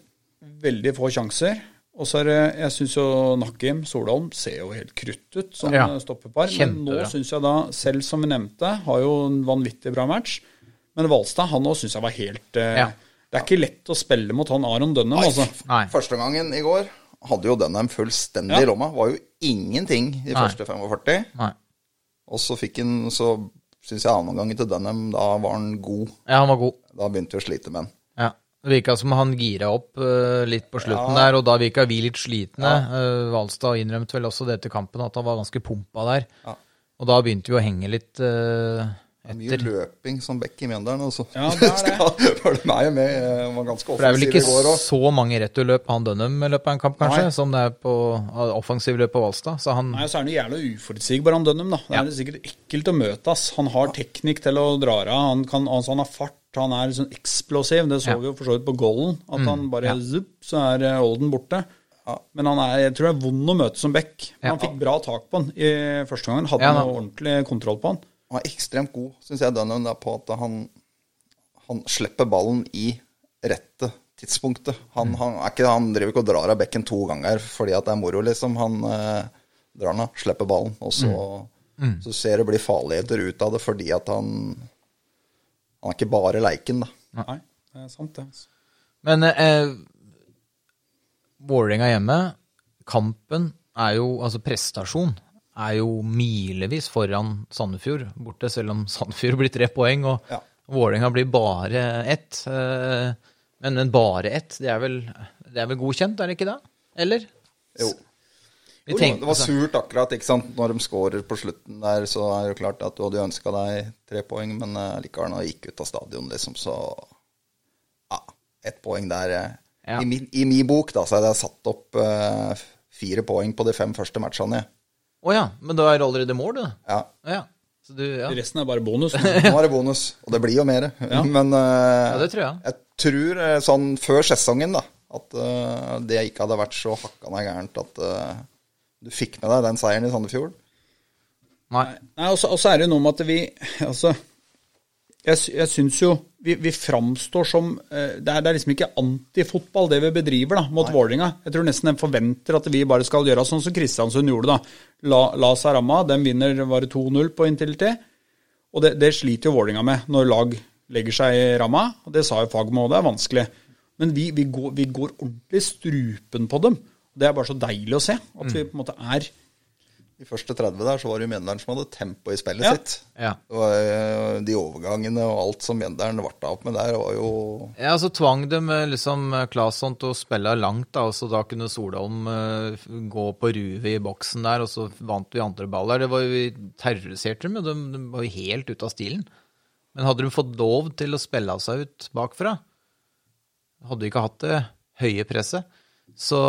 veldig få sjanser. Og så er det Jeg syns jo Nakim Solholm ser jo helt krutt ut som Ja. eh, stoppepar. Men nå syns jeg da, selv som vi nevnte, har jo en vanvittig bra match. Men Valstad, han òg syns jeg var helt Ja. Det er ikke lett å spille mot han Aron Dønnem, altså. Nei. Første gangen i går hadde jo Dunham fullstendig Ja. i lomma. Var jo ingenting de Nei. første 45. Nei. Og så fikk han Så syns jeg gang til Denham, da var han god. Ja, han var god. Da begynte vi å slite med han. Ja. Det virka som han gira opp uh, litt på slutten der, og da virka vi litt slitne. Eh, Hvalstad innrømte vel også det etter kampen, at han var ganske pumpa der. Ja. Og da begynte vi å henge litt eh, Det er mye løping som bekk i Mjøndalen, altså. Ja, det er det. <laughs> Skal følge meg med. Var ganske For det er vel ikke går så mange returløp han Dønnum løper en kamp, kanskje, Nei. som det er på offensiv løp på Hvalstad. Så han Nei, så er han jo jævla uforutsigbar, han Dønnum. da. Det er sikkert ekkelt å møte. ass. Han har teknikk til å dra av. Han, kan, altså, han har fart. Han er liksom eksplosiv. Det så Ja. vi jo for så vidt på goalen. At han bare ja. zup, så er eh, Olden borte. Men han er, jeg tror det er vond å møte som back. Ja. Han fikk bra tak på han i første gangen. Hadde Ja, noe ordentlig kontroll på han. Han er ekstremt god, syns jeg, Dunham, på at han, han slipper ballen i rette tidspunktet. Han, han, er ikke, han driver ikke og drar av bekken to ganger fordi at det er moro, liksom. Han eh, drar den av, slipper ballen, og så, så ser det blir farligheter ut av det fordi at han Han er ikke bare leiken, da. Nei, det er sant, det. altså. Men eh, Vålerenga hjemme, kampen er jo Altså prestasjon er jo milevis foran Sandefjord borte, selv om Sandefjord blir tre poeng og Ja. Vålerenga blir bare ett. Eh, men, men bare ett, det er, vel, det er vel godkjent, er det ikke det? Eller? Jo. jo det var surt akkurat, ikke sant. Når de scorer på slutten der, så er det jo klart at du hadde ønska deg tre poeng, men eh, likevel, når de gikk ut av stadion, liksom, så Ja, ett poeng der. eh. Ja. I, min, I min bok, da, så hadde jeg satt opp uh, fire poeng på de fem første matchene. Å ja, men da er det allerede mål, du. Ja. Ja. Så du, ja. Resten er bare bonus. <laughs> Nå er det bonus, og det blir jo mer. <laughs> Men uh, ja, det tror jeg. jeg tror eh, sånn før sesongen, da, at uh, det ikke hadde vært så hakkande gærent at uh, du fikk med deg den seieren i Sandefjord. Nei. Nei, og så er det jo noe med at vi Altså, jeg, jeg syns jo vi, vi framstår som eh, det, er, det er liksom ikke antifotball, det vi bedriver da, mot Vålerenga. Jeg tror nesten de forventer at vi bare skal gjøre sånn som Kristiansund gjorde. da. La, la ramme, De vinner var 2-0 på inntil-tid. Og det, det sliter jo Vålerenga med når lag legger seg i ramma. og Det sa jo Fagmo, det er vanskelig. Men vi, vi, går, vi går ordentlig strupen på dem. Det er bare så deilig å se. At vi på en måte er De første 30 der så var det jo Mjøndalen som hadde tempo i spillet Ja. sitt. Ja. Det var, eh, de overgangene og alt som Mjøndalen varte opp med der, var jo Ja, så tvang de liksom eh, Claesson til å spille langt, da, og så da kunne Solholm uh, gå på ruve i boksen der, og så vant vi andre baller. Det var jo vi terroriserte dem, og de, de var jo helt ute av stilen. Men hadde de fått lov til å spille av seg ut bakfra, hadde de ikke hatt det høye presset, så,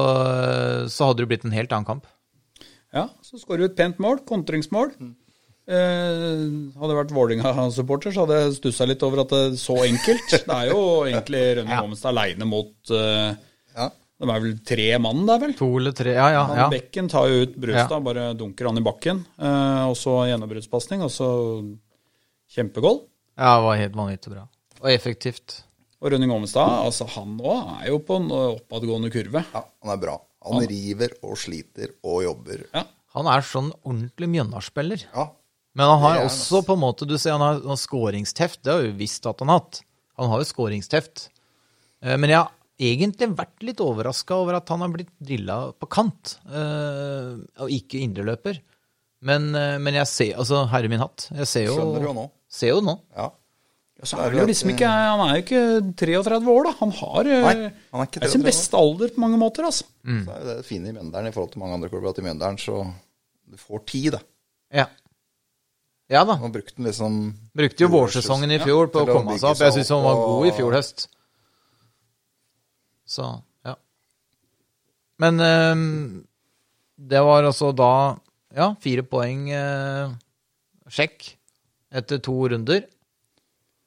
så hadde det blitt en helt annen kamp. Ja, så skårer du et pent mål, kontringsmål. Eh, hadde jeg vært Vålerenga-supporter, så hadde jeg stussa litt over at det er så enkelt. Det er jo egentlig Rønne ja. aleine mot eh, Ja. De er vel tre mann der, vel? To eller tre, ja, ja. Ja. Bekken tar jo ut Brustad, Ja. bare dunker han i bakken. Eh, og så gjennombruddspasning, og så kjempegoal. ja det var helt vanvittig bra. Og effektivt. Og Rønning Ovenstad, altså han òg er jo på en oppadgående kurve. Ja, han er bra. Han river og sliter og jobber. Ja. Han er sånn ordentlig Mjøndalen-spiller. Ja. Men han har også på en måte, du ser han har, han har skåringsteft, det har vi visst at han har hatt. Han har jo skåringsteft. Eh, Men jeg har egentlig vært litt overraska over at han har blitt drilla på kant, eh, og ikke indreløper. Men, eh, men jeg ser, altså herre min hatt, jeg ser jo, Skjønner du jo nå. ser jo nå. Ja. Så er det jo liksom ikke, han er jo ikke 33 år, da. Han har eh, Nei, han er ikke er sin 33 beste alder på mange måter, altså. Mm. Så er jo det fine i Mjøndalen i forhold til mange andre klubber, at i Mjøndalen så du får tid, da. Ja. Ja da. Man brukte den liksom Brukte jo vårsesongen i fjor på å komme seg opp. Jeg syns han var god i fjor høst. Så, ja. Men eh, det var altså da Ja, fire poeng eh, sjekk etter to runder.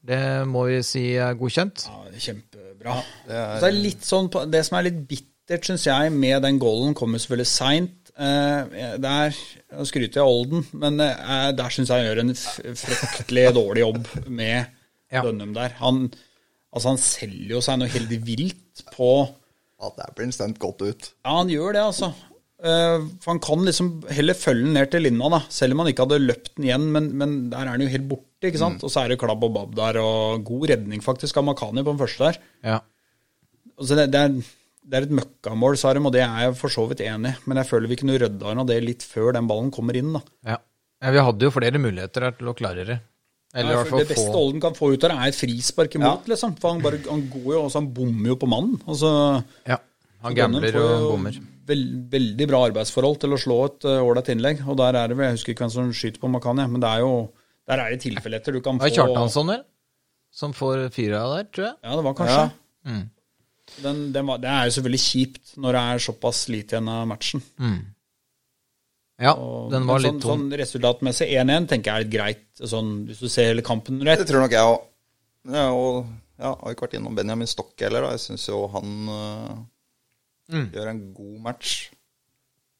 Det må vi si er godkjent. Ja, det er Kjempebra. det er- det, er litt sånn, det som er litt bittert, syns jeg, med den goalen, kommer selvfølgelig seint. Uh, der skryter jeg av Olden, men uh, der syns jeg han gjør en fryktelig <laughs> dårlig jobb med Ja. Dønnum der. Han, altså, han selger jo seg noe helt vilt på Ja, der blir han stemt godt ut. Ja, han gjør det, altså. Eh, for han kan liksom heller følge den ned til linja, da. Selv om han ikke hadde løpt den igjen, men, men der er han jo helt borte, ikke sant. Og så er det klabb og babb der, og god redning faktisk av Makani på den første der. Ja. Altså det, det, er, det er et møkkamål, sa de, og det er jeg for så vidt enig i. Men jeg føler vi kunne rydda unna det litt før den ballen kommer inn, da. ja. ja. Vi hadde jo flere muligheter til å klare det. Eller fall det beste få Olden kan få ut av det, er et frispark imot, liksom. For han, bare, han går jo, altså han bommer jo på mannen. Altså, Ja. Han gambler og bommer. Veld, veldig bra arbeidsforhold til å slå et eh, ålreit innlegg. Og der er det vel, jeg husker ikke hvem som skyter på Makani, men det er jo der er det tilfeller du kan Det få er Kjartansson, vel? Som får fire av der, tror jeg. Ja, det var kanskje. Ja. Mm. Den, den var, det er jo selvfølgelig kjipt når det er såpass lite igjen av matchen. Ja, Og, den var men litt sånn, tom. sånn resultatmessig 1-1 tenker jeg er greit, sånn, hvis du ser hele kampen rett. Det tror nok jeg òg. Ja, og ja, jeg har ikke vært innom Benjamin Stokke heller. da. Jeg syns jo han øh, Mm. gjør en god match.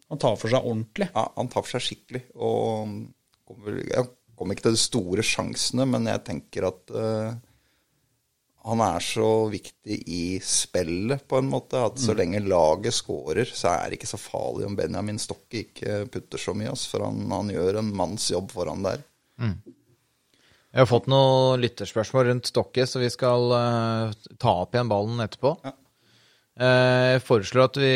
Han tar for seg ordentlig. Ja, han tar for seg skikkelig. Og kommer, jeg kom ikke til de store sjansene, men jeg tenker at uh, han er så viktig i spillet, på en måte, at så lenge laget scorer, så er det ikke så farlig om Benjamin Stokke ikke putter så mye. For han, han gjør en manns jobb foran der. Jeg har fått noen lytterspørsmål rundt Stokke, så vi skal uh, ta opp igjen ballen etterpå. Ja. Eh, Jeg foreslår at vi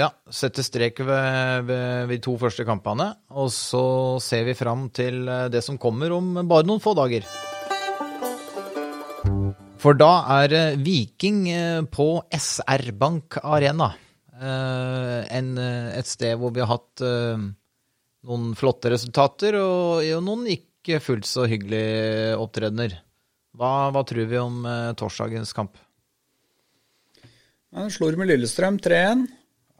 ja, setter strek ved, ved de to første kampene, og så ser vi fram til eh, det som kommer om bare noen få dager. For da er Viking eh, på SR Bank Arena. En, et sted hvor vi har hatt noen flotte resultater og, og noen ikke fullt så hyggelige opptredener. Hva, hva tror vi om torsdagens kamp? Ja, Slår med Lillestrøm 3-1.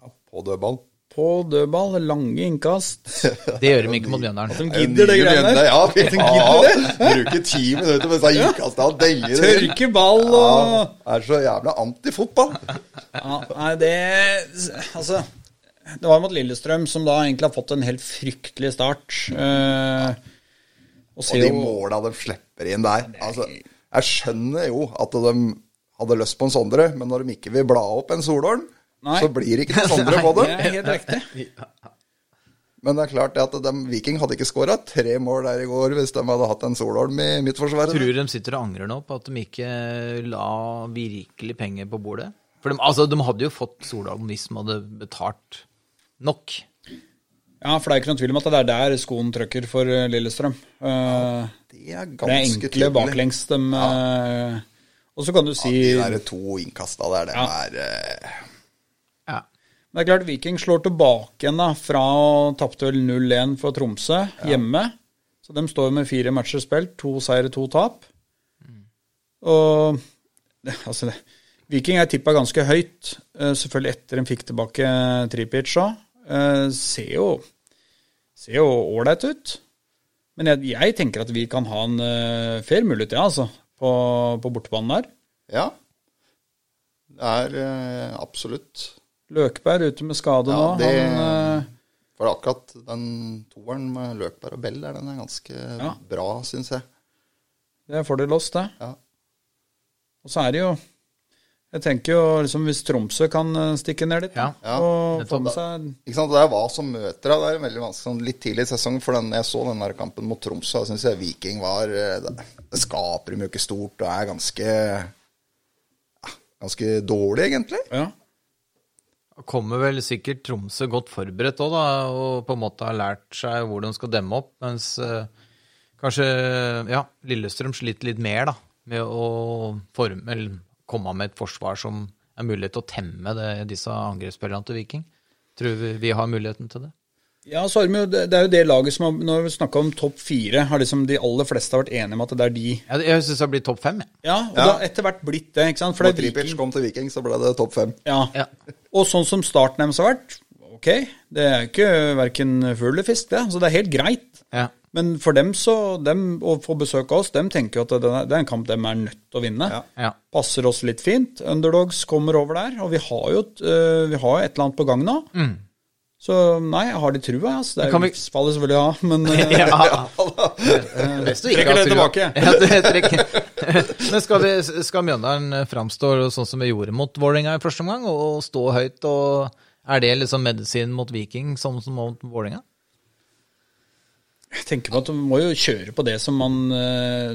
Ja, på dødball. På dødball, lange innkast. <laughs> Det gjør de ikke mot Mjøndalen. De gidder det greiene der. Ja, vi De det. Bruker ti minutter med seg innkasta og det. Tørke ball og Ja, er så jævla antifotball. ja, Nei, det Altså, det var mot Lillestrøm, som da egentlig har fått en helt fryktelig start. Eh, og Og de måla de slipper inn der. Altså, jeg skjønner jo at de hadde lyst på en Sondre, men når de ikke vil bla opp en Solholm, Nei. så blir <laughs> det ikke noen Sondre på helt riktig. <laughs> Men det er klart det at de, Viking hadde ikke skåra tre mål der i går hvis de hadde hatt en Solholm i midtforsvaret. Tror de sitter og angrer nå på at de ikke la virkelig penger på bordet? For de, altså, de hadde jo fått Solholm hvis de hadde betalt nok. Ja, for det er ikke noen tvil om at det er der skoen trykker for eh, Lillestrøm. Ja, Det er ganske tydelig. det er enkle tydelig. baklengs de eh, Og så kan du si De der to innkasta der, det Ja. er uh... Ja. Men det er klart Viking slår tilbake igjen da, fra tapte vel 0-1 for Tromsø hjemme. Så de står med fire matcher spilt, to seire, to tap. Og altså det, Viking er tippa ganske høyt, eh, selvfølgelig etter de fikk tilbake Tripic òg. Ser jo ser jo ålreit ut. Men jeg, jeg tenker at vi kan ha en uh, fair mulighet, ja, altså, på, på bortebanen der. Ja. Det er eh, absolutt. Løkberg ute med skade Ja, nå. det- Han, eh, For akkurat den toeren med Løkberg og Bell der, den er ganske Ja. bra, syns jeg. Det er fordel oss, det. Ja. Og så er det jo Jeg tenker jo liksom hvis Tromsø kan eh, stikke ned dit Ja. Og få med seg Ikke sant? Det er hva som møter deg. Det er veldig vanskelig sånn litt tidlig i sesongen. For den, jeg så den der kampen mot Tromsø, og syns jeg Viking var eh, Det, det skaper dem jo ikke stort og er ganske Ganske dårlig, egentlig. Ja. Kommer vel sikkert Tromsø godt forberedt òg, da, og på en måte har lært seg hvor de skal demme opp, mens eh, kanskje ja, Lillestrøm sliter litt mer da, med å forme, eller komme med et forsvar som er mulighet til å temme det, disse angrepsspillerne til Viking. Tror vi vi har muligheten til det. ja, så er det, det er jo det laget som har Når vi snakka om topp fire, har liksom de aller fleste vært enige om at det er de Jeg, jeg syns det har blitt topp fem. jeg. Ja, og Ja. det har etter hvert blitt det, ikke sant? For Når Tripic kom til Viking, så ble det topp fem. ja. Ja. Og sånn som starten deres har vært, ok, det er ikke verken fugl eller fisk, det. Så det er helt greit. Ja. Men for dem så, dem å få besøk av oss, dem tenker jo at det er, det er en kamp dem er nødt til å vinne. Ja. Ja. Passer oss litt fint. Underdogs kommer over der, og vi har jo, et, øh, vi har jo et eller annet på gang nå. Så nei, jeg har de trua. Altså. Det er Mm. Kan jo vi- livsfarlig selvfølgelig å ha, men <laughs> ja, <laughs> Ja. Å ikke Trekker det tilbake. Ja, trekker. <laughs> Men skal, vi, skal Mjøndalen framstå sånn som vi gjorde mot Vålerenga i første omgang, og stå høyt? og Er det liksom medisin mot Viking, sånn som mot Vålerenga? Jeg tenker på at du må jo kjøre på det som man øh,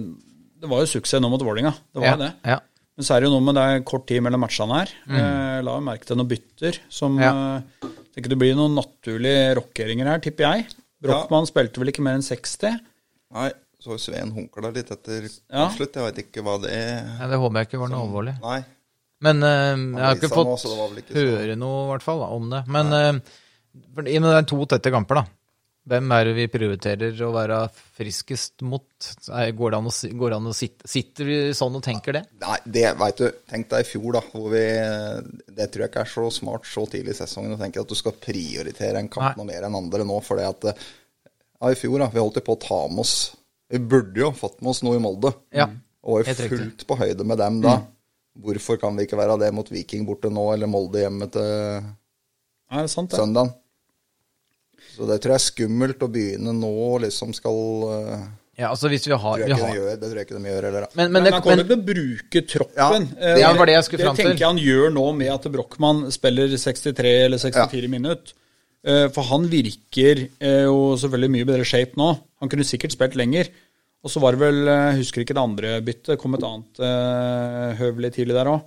Det var jo suksess nå mot Vålinga, Det var Ja, det. ja. Men så er det jo noe med det er kort tid mellom matchene her. Eh, la merke til noen bytter som Ja. eh, tenker Det blir noen naturlige rockeringer her, tipper jeg. Brochmann spilte vel ikke mer enn 60. Nei, så Sveen hunkla litt etter Ja. slutt. Jeg veit ikke hva det Ja, det håper jeg ikke var noe alvorlig. Nei. Men uh, jeg har ikke fått vel ikke høre noe i hvert fall da, om det. Men uh, i og med det er to tette kamper, da. Hvem er det vi prioriterer å være friskest mot? Er- Går det an å, går det an å sitte Sitter vi sånn og tenker det? Nei, det veit du. Tenk deg i fjor, da. Hvor vi, det tror jeg ikke er så smart så tidlig i sesongen å tenke at du skal prioritere en kamp Nei. noe mer enn andre nå. For det at ja, i fjor da, vi holdt jo på å ta med oss Vi burde jo fått med oss noe i Molde. Ja, Og var jo riktig. fullt på høyde med dem da. Hvorfor kan vi ikke være det mot Viking borte nå, eller Molde hjemme til Nei, det sant, det? søndag? Så det tror jeg er skummelt å begynne nå, liksom skal eh, Ja, altså hvis vi har, vi har de gjør, det tror jeg ikke de gjør heller. men, Men, men, han kommer men, til å bruke troppen. Ja, Eh, det var det jeg skulle fram til. Det tenker jeg han gjør nå med at Brochmann spiller 63 eller 64 minutter. minutt. For han virker eh, jo selvfølgelig mye bedre shape nå. Han kunne sikkert spilt lenger. Og så var det vel, eh, jeg husker ikke det andre byttet, kom et annet høvelig tidlig der òg.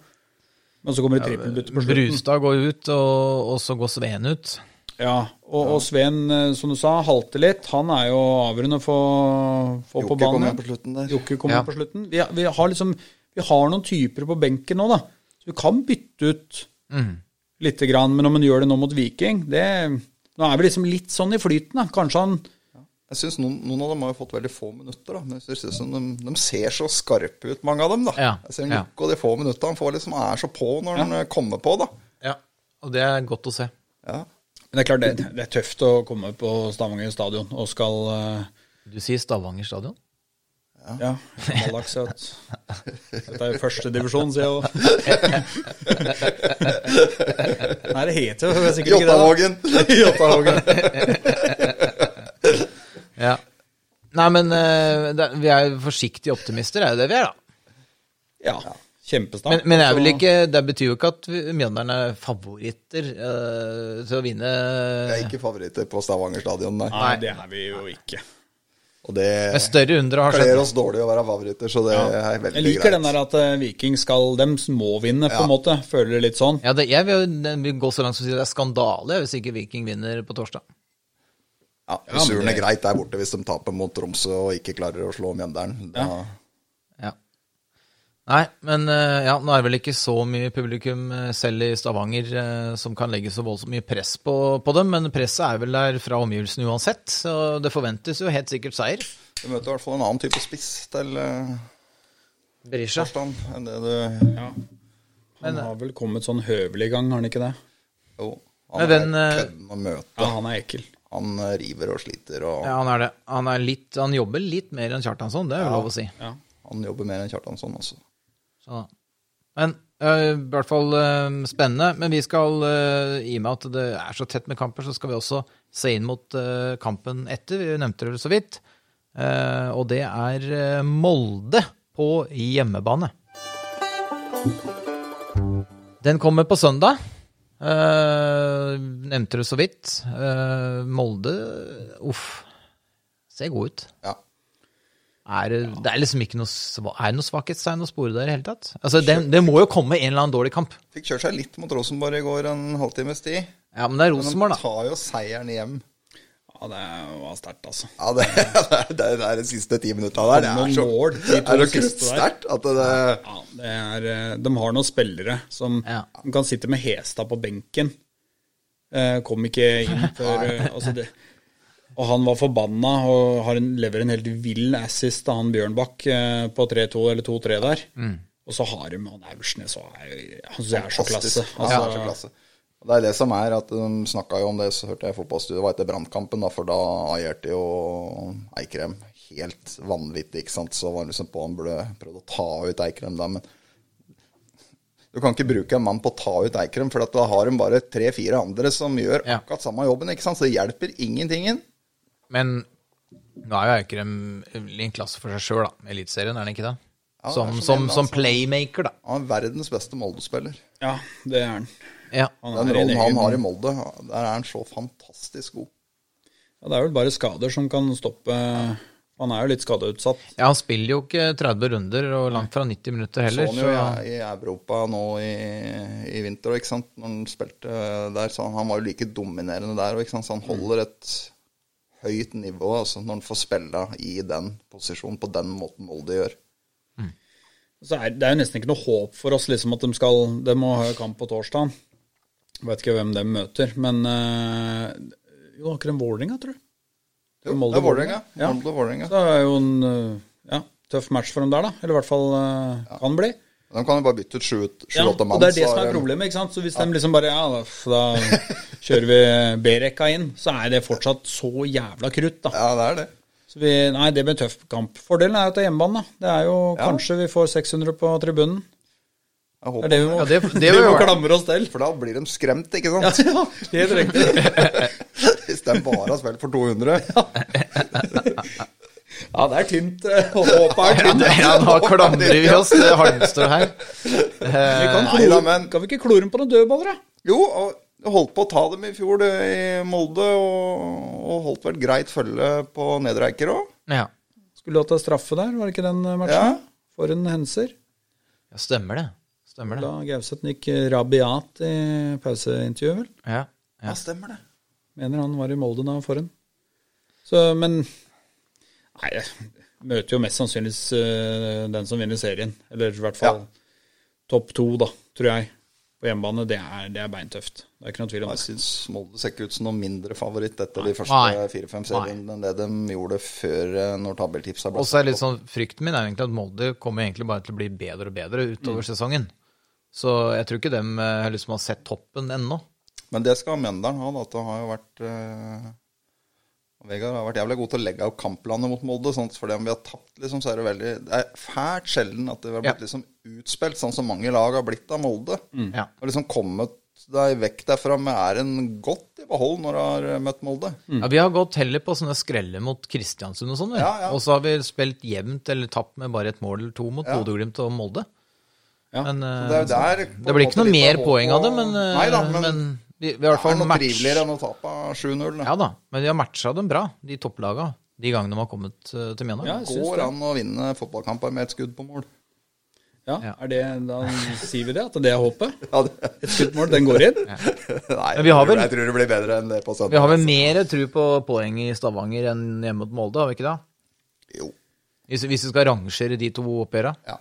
Men så kommer det trippelbytte på slutten. Brustad går ut, og, og så går Sveen ut. Ja, og, og Sveen, eh, som du sa, halter litt. Han er jo avgjørende for å få på Jokke kommer banen. på slutten der. Jokke kommer Ja. på slutten. Vi, vi, har liksom, vi har noen typer på benken nå, da. Så vi kan bytte ut Mm. lite grann. Men om han gjør det nå mot Viking det, Nå er vi liksom litt sånn i flyten, da. Kanskje han Jeg synes noen, noen av dem har jo fått veldig få minutter. da. Men jeg synes de, de ser så skarpe ut, mange av dem. da. Ja, Jeg ser ja. Jokke og de få minuttene han får, liksom er så på når han eh, kommer på. da. Ja, og det er godt å se. Ja. Men det er klart, det, det er tøft å komme på Stavanger stadion og skal eh, Du sier Stavanger stadion? Ja, Malax at <laughs> dette er førstedivisjon, sier jeg òg. Nei, det heter jo sikkert ikke det. Jåttavågen. <laughs> <laughs> Ja. Nei, men eh, det, vi er jo forsiktige optimister, er jo det vi er, da. Ja, kjempestart. Men, men er vel ikke, det betyr jo ikke at Mjøndalen er favoritter uh, til å vinne Det er ikke favoritter på Stavanger stadion, nei. Nei, det er vi jo ikke. Og det med større under har kler oss dårlig å være favoritter, så det er veldig greit. Jeg liker greit. den der at eh, Viking skal Dem må vinne, på en Ja. måte. Føler det litt sånn. Ja, det, jeg vil, jeg vil gå så langt som å si det er skandale hvis ikke Viking vinner på torsdag. Ja, Ja, Suren er det- greit der borte hvis de taper mot Tromsø og ikke klarer å slå Mjøndalen. Da, Ja. Nei, men eh, ja, nå er det vel ikke så mye publikum eh, selv i Stavanger eh, som kan legge så voldsomt mye press på, på dem, men presset er vel der fra omgivelsene uansett, så det forventes jo helt sikkert seier. Du møter i hvert fall en annen type spiss til uh, Berisha. Enn det du Ja. Han har vel kommet sånn høvelig i gang, har han ikke det? Jo, han den, er kødden å møte. Ja, han er ekkel. Han river og sliter, og Ja, han er det. Han, er litt, han jobber litt mer enn Kjartansson, det er jo lov å si. Ja. han jobber mer enn Kjartansson også. Så. Men øh, i hvert fall øh, spennende. Men vi skal, øh, i og med at det er så tett med kamper, så skal vi også se inn mot kampen etter. Vi nevnte det så vidt. Eh, og det er Molde på hjemmebane. Den kommer på søndag. Eh, nevnte det så vidt. Eh, Molde Uff. Ser god ut. Ja. Er det, det er liksom ikke noe, er noe svakhetstegn å spore der i det hele tatt? Altså, det, det må jo komme en eller annen dårlig kamp. Fikk kjørt seg litt mot Rosenborg i går, en halvtimes tid. Ja, men det er Rosenborg, da. Men de tar jo seieren hjem. ja, det var sterkt, altså. Ja, det, <laughs> det, det er de siste ti minutta der. Det er så, mål, de er så sterkt at det Ja, det er, eh, de har noen spillere som Ja. kan sitte med Hestad på benken. Eh, kom ikke inn <laughs> før eh, altså det, Og han var forbanna og har en, lever en helt vill assist av han Bjørnbakk eh, på 3-2 eller 2-3 der. Og så har de han Aursnes og Han er så klasse. Altså, Ja, så Altså, klasse. Og Det er det som er at de snakka jo om det, så hørte jeg i fotballstudio, var etter brannkampen, da, for da aierte jo Eikrem helt vanvittig, ikke sant. Så var han liksom på han burde prøvd å ta ut Eikrem da, men du kan ikke bruke en mann på å ta ut Eikrem, for at da har de bare tre-fire andre som gjør Ja. akkurat samme jobben, ikke sant. Så det hjelper ingentingen. Men nå er jo Eikrem i en klasse for seg sjøl, da. i Eliteserien, er han ikke det? Ja, Som, som som, som altså. playmaker, da. Han er verdens beste Molde-spiller. ja, det er han. Ja. Han Den er Den rollen han har i Molde, der er han så fantastisk god. Ja, det er vel bare skader som kan stoppe Han er jo litt skadeutsatt. ja, han spiller jo ikke 30 runder og langt fra 90 minutter heller. Så han jo Så, i, i Europa nå i, i vinter, ikke sant? når han spilte der. Så han var jo like dominerende der òg, så han holder et høyt nivå altså når han får spille i den posisjonen på den måten Molde gjør. Så er, det er jo nesten ikke noe håp for oss liksom at de skal De må ha kamp på torsdag. Vet ikke hvem de møter, men øh, Jo, akkurat ikke Vålerenga, tror du? Jo, Molde det er Vålerenga. Ja. Molde Vålerenga. Så er jo en eh, ja, tøff match for dem der, da. Eller i hvert fall eh, kan bli. De kan jo bare bytte ut sju-åtte Ja, mann. og det er det så som er problemet. ikke sant? Så Hvis de liksom bare Ja, da, da <laughs> kjører vi B-rekka inn, så er det fortsatt så jævla krutt, da. Ja, det er det. Så vi, nei, det blir en tøff kamp. Fordelen er jo at det er hjemmebane, da. Det er jo Ja. kanskje vi får 600 på tribunen. Jeg Det håper er det vi må, Ja, det- det det <laughs> vi må klamre oss til. For da blir de skremt, ikke Ja, sant? <laughs> ja, helt riktig. Hvis de bare har spilt for 200. Ja, det er tynt. eh, <laughs> Håpet er tynt. Ja, nå klamrer vi oss til Halmstrø her. Vi kan, da, klore, men- kan vi ikke klore dem på noen dødballer, da? Jo, og holdt på å ta dem i fjor det, i Molde, og, og holdt vel greit følge på Nedreiker òg. Ja. Skulle hatt en straffe der, var det ikke den matchen? Ja. For en henser. ja, stemmer det. Stemmer det. Da Gauseth gikk rabiat i pauseintervjuet, vel? Ja. Ja, stemmer det. Mener han var i Molde da for en. Så, men Nei, jeg møter jo mest sannsynligvis eh, den som vinner serien. Eller i hvert fall topp to, da, tror jeg. På hjemmebane. Det er, det er beintøft. Det er ikke noe tvil om Jeg det. syns Molde ser ikke ut som noen mindre favoritt etter de første Nei. fire-fem seriene enn det de gjorde før eh, når tabelltipsa ble satt opp. er sånn, Frykten min er egentlig at Molde kommer egentlig bare til å bli bedre og bedre utover sesongen. Så jeg tror ikke dem eh, liksom har sett toppen ennå. Men det skal Mjøndalen ha, da. At det har jo vært eh, Vegard har vært jævlig god til å legge opp kamplandet mot Molde. Sånn, for det om vi har tapt, liksom, så er det veldig Det er fælt sjelden at det har blitt Ja. liksom utspilt, sånn som mange lag har blitt av Molde. Ja. Og liksom kommet deg vekk derfra med æren godt i behold når du har eh, møtt Molde. Ja, Vi har gått heller på sånne skreller mot Kristiansund og sånn. Ja, ja. Og så har vi spilt jevnt eller tapt med bare et mål eller to mot Ja. Bodø-Glimt og Molde. Ja. Men, eh, Det, er der, det blir ikke noe mer poeng av det, men, eh, Nei da, men, men vi, vi har det er noe match... triveligere enn å tape 7-0. Ja da, men vi har matcha dem bra, de topplaga, de gangene de har kommet eh, til Mjøndalen. Ja, det Går an å vinne fotballkamper med et skudd på mål. Ja, Ja. er det, da sier vi det, at det er håpet? <laughs> Ja, det, Et skuddmål, den går inn? nei, vi har jeg, tror, vel- jeg tror det blir bedre enn det på søndag. Vi har vel mer tro på poeng i Stavanger enn hjemme mot Molde, har vi ikke det? Jo. Hvis, hvis vi skal rangere de to oppgjørene? Ja.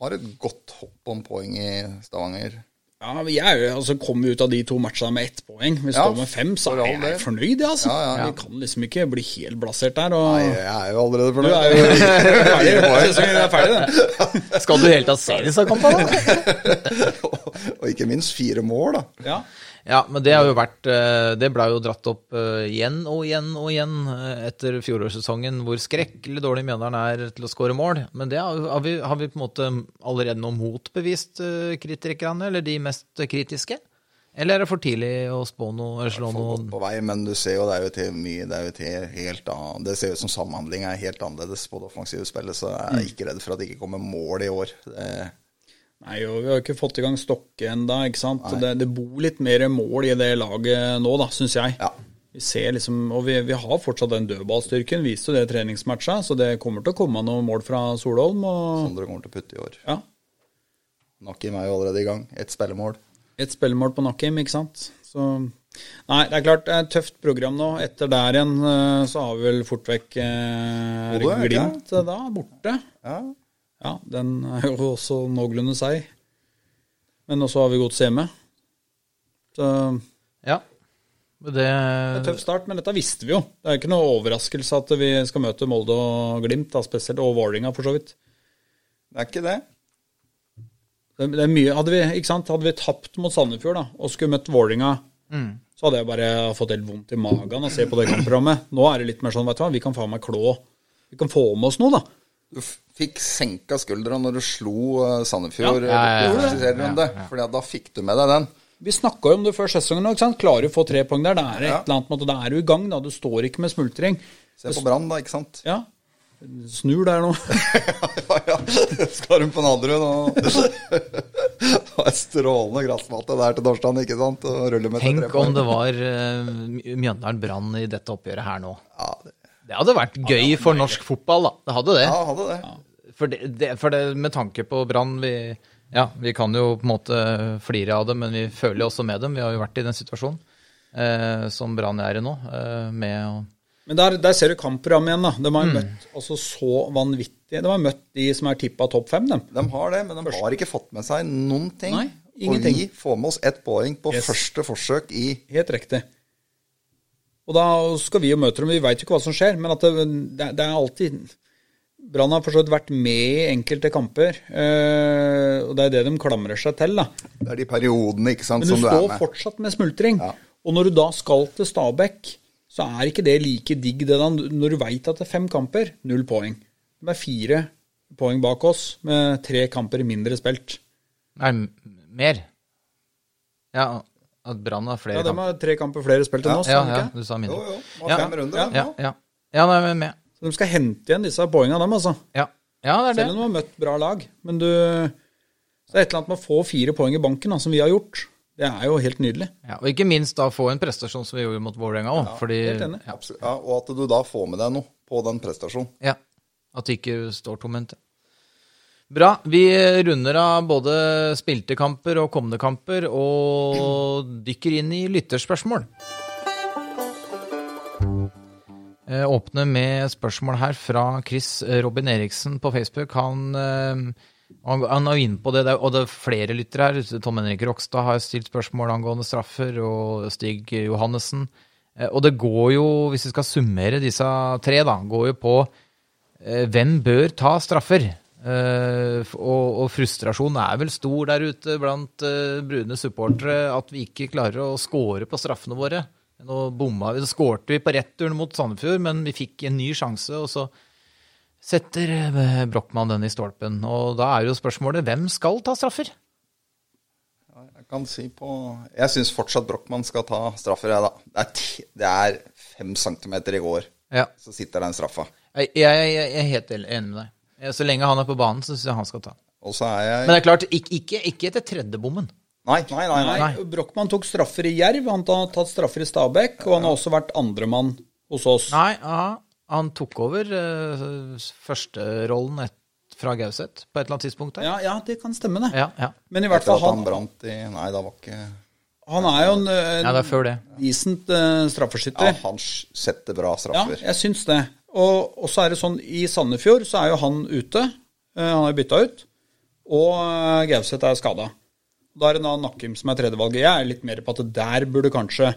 Har et godt hopp om poeng i Stavanger. Ja, vi er jo, altså Kommer vi ut av de to matchene med ett poeng, vi Ja, står med fem, så er jeg del. fornøyd, altså. Ja, ja. Vi kan liksom ikke bli helt blasert der. Og Nei, jeg er jo allerede du fornøyd. er jo <laughs> ferdig. Sesongen er ferdig. Skal du helt disse kampen da? <laughs> og ikke minst fire mål, da. Ja. Ja, men det har jo vært eh, Det ble jo dratt opp eh, igjen og igjen og igjen eh, etter fjorårssesongen, hvor skrekkelig dårlig Mjøndalen er til å skåre mål. Men det har, vi, har vi på en måte allerede noe motbevist kritikerne, eller de mest kritiske? Eller er det for tidlig å spå noe eller slå noe godt på vei, men du ser jo det er jo til mye Det er jo til helt annet Det ser ut som samhandling er helt annerledes på det offensive spillet, så jeg er ikke redd for at det ikke kommer mål i år. Det, Nei, og vi har jo ikke fått i gang Stokke ennå, ikke sant. Det, det bor litt mer mål i det laget nå, da, syns jeg. Ja. Vi ser liksom, og vi, vi har fortsatt den dødballstyrken, viste jo det treningsmatcha, så det kommer til å komme noen mål fra Solholm. og Sondre kommer til å putte i år. ja, Nakim er jo allerede i gang. Ett spillemål. Et spillemål på Nakim, ikke sant. Så Nei, det er klart det er et tøft program nå. Etter der igjen eh, så har vi vel fort vekk eh, Glimt da, borte. Ja. Ja, den er jo også noenlunde seig. Men også har vi gått hjemme. Så Ja. Det, det er en tøff start, men dette visste vi jo. Det er ikke noe overraskelse at vi skal møte Molde og Glimt, da, spesielt, og Vålerenga for så vidt. Det er ikke det. Det, det er mye, hadde, vi, ikke sant? hadde vi tapt mot Sandefjord da, og skulle møtt Vålerenga, så hadde jeg bare fått helt vondt i magen av å se på det kampprogrammet. Nå er det litt mer sånn, vet du hva, vi kan faen meg klå Vi kan få med oss noe, da. Du fikk senka skuldra når du slo eh, Sandefjord Ja, ja, ja, ja. ja serierunde, fordi at da fikk du med deg den. Vi snakka jo om det før sesongen sant? Klarer du å få tre poeng der, da er det et Ja. eller annet måte, da er du i gang. da, Du står ikke med smultring. Se på Brann, da, ikke sant? Ja. Snur der nå. <laughs> ja, ja. ja. Skal hun på Nadderud nå? Det er strålende gressmatte der til torsdagen, ikke sant? Og med tenk om det var uh, Mjøndalen Brann i dette oppgjøret her nå. Ja, det, Det hadde vært gøy for norsk fotball, da. Det hadde det. ja, hadde det. For det, det, for det med tanke på Brann vi, ja, vi kan jo på en måte flire av det, men vi føler jo også med dem. Vi har jo vært i den situasjonen eh, som Brann er i nå. Eh, med å Men der, der ser du kampprogrammet igjen. da. De Mm. har møtt altså så vanvittig De har møtt de som er tippa topp fem, dem. De har det, men de har ikke fått med seg noen ting. Nei, ingenting. Og vi får med oss ett poeng på Yes. første forsøk i Helt riktig. Og da skal vi jo møte dem. Vi veit jo ikke hva som skjer, men at det, det, er alltid Brann har for så vidt vært med i enkelte kamper, eh, og det er det de klamrer seg til. da. Det er de periodene ikke sant, som du er med. Men du står fortsatt med smultring. Ja. Og når du da skal til Stabæk, så er ikke det like digg det da, når du veit at det er fem kamper, null poeng. Det er fire poeng bak oss, med tre kamper mindre spilt. Nei, mer. Ja, at Brann har flere Ja, de har tre kamper flere spilt enn oss, Ja, ja, du sa mindre. Jo, jo. Ja. fem runder. Ja, ja. ja nei, men med. Så de skal hente igjen disse poengene, dem, altså. Ja, ja det er det. Selv om de har møtt bra lag. Men du Så det er et eller annet med å få fire poeng i banken, da, som vi har gjort. Det er jo helt nydelig. Ja, og ikke minst da få en prestasjon som vi gjorde mot Vålerenga òg. fordi helt enig. ja, Ja, og at du da får med deg noe på den prestasjonen. ja, at det ikke står tomhendt. Bra. Vi runder av både spilte kamper og kommende kamper, og dykker inn i lytterspørsmål. Jeg Åpne med spørsmål her fra Chris Robin Eriksen på Facebook. Han, eh, han er inne på det, og det er flere lyttere her. Tom Henrik Rokstad har stilt spørsmål angående straffer, og Stig Johannessen. Eh, Og det går jo, hvis vi skal summere disse tre, da, går jo på eh, hvem bør ta straffer. F- og, og frustrasjonen er vel stor der ute blant uh, brune supportere at vi ikke klarer å score på straffene våre. Nå bomma vi, så skårte vi på returen mot Sandefjord, men vi fikk en ny sjanse, og så setter eh, Brochmann den i stolpen. Og da er jo spørsmålet hvem skal ta straffer? Jeg kan si på Jeg syns fortsatt Brochmann skal ta straffer, jeg, da. Det er, ti, det er fem centimeter i går, Ja, så sitter den straffa. jeg, jeg, jeg er helt enig med deg. Eh, Så lenge han er på banen, så syns jeg han skal ta. Og så er jeg Men det er klart, ikke, ikke, ikke etter tredje bommen. Nei, nei, nei. nei. Nei, Brochmann tok straffer i Jerv, han har tatt straffer i Stabæk, og han har også vært andremann hos oss. Nei, aha. han tok over uh, førsterollen fra Gauseth på et eller annet tidspunkt der. Ja, ja, det kan stemme, det. Ja, ja. Men i hvert fall, han han, brant i Nei, det var ikke han er jo en, en Ja, det før det. decent eh, straffeskytter. Ja, han setter bra Ja, straffer. jeg syns det. Og, og så er det sånn, i Sandefjord så er jo han ute. Eh, han er bytta ut. Og uh, Gauseth er skada. Da er det da Nakkim som er tredjevalget. Jeg er litt mer på at der burde kanskje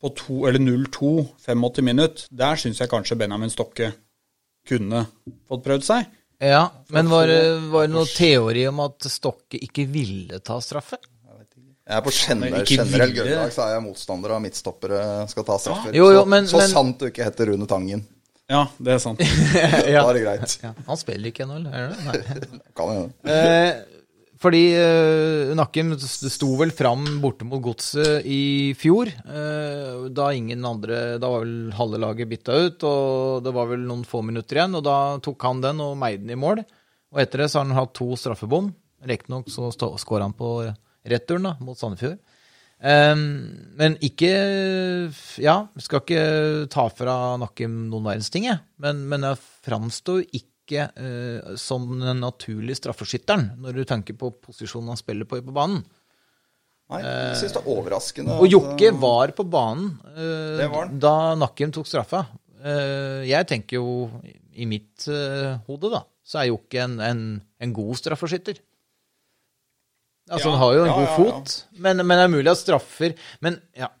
på 2 eller 0-2, 85 minutt, der syns jeg kanskje Benjamin Stokke kunne fått prøvd seg. Ja, Men var, var det noen teori om at Stokke ikke ville ta straffe? Jeg er på generell, generell grunnlag så er jeg motstander av midtstoppere skal ta straffer. Jo, jo, så, så men- sant du ikke heter Rune Tangen. Ja, det er sant. <laughs> Da er det greit. Ja, han spiller ikke ennå, eller? er det? <laughs> Kan hende. Eh, fordi eh, Nakken sto vel fram borte mot Godset i fjor. Eh, da ingen andre Da var vel halve laget bytta ut, og det var vel noen få minutter igjen. Og da tok han den og meide den i mål. Og etter det så har han hatt to straffebom. Riktignok så skåra han på returen da, mot Sandefjord. Eh, men ikke Ja, skal ikke ta fra Nakim noen verdens ting, jeg. Men, men jeg framstår ikke uh, som den naturlige straffeskytteren, når du tenker på posisjonen han spiller på på banen. Nei, jeg syns det er overraskende. Og Jokke eh, var på banen uh, var da Nakim tok straffa. Jeg tenker jo, i mitt hode, da, så er Jokke en, en, en god straffeskytter. Altså, Ja, han har jo en ja, god ja, ja. fot, men, men det er mulig at straffer Men ja.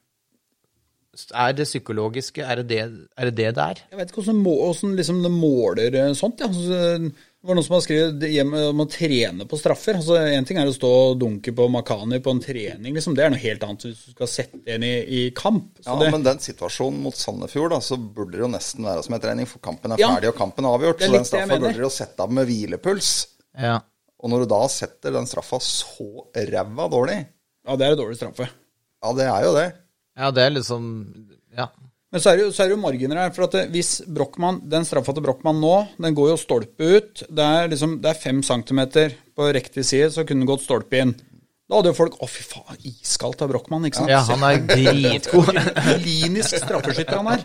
Er det psykologiske, er det det er det, det, er? Jeg vet ikke hvordan, må, hvordan liksom det måler eh, sånt. Ja. Altså, Det var noen som har skrevet om å trene på straffer. Altså, En ting er å stå og dunke på Makani på en trening, liksom. det er noe helt annet hvis du skal sette en i, i kamp. Så Ja, det, men den situasjonen mot Sandefjord, da, så burde det jo nesten være som en trening, for kampen er Ja. ferdig, og kampen er avgjort. Er Så den straffa burde de jo sette av med hvilepuls. Ja. Og når du da setter den straffa så ræva dårlig, ja, det er en dårlig straffe. ja, det er jo det. ja, det er liksom Ja. Men så er, det jo, er det jo marginer her. for at hvis Brochmann, Den straffa til Brochmann nå, den går jo stolpe ut. Det er liksom, det er fem centimeter på riktig side, så kunne den gått stolpe inn. Da hadde jo folk Å, fy faen, iskaldt av Brochmann, ikke sant? ja, han er dritgod. <laughs> klinisk straffeskytter han er.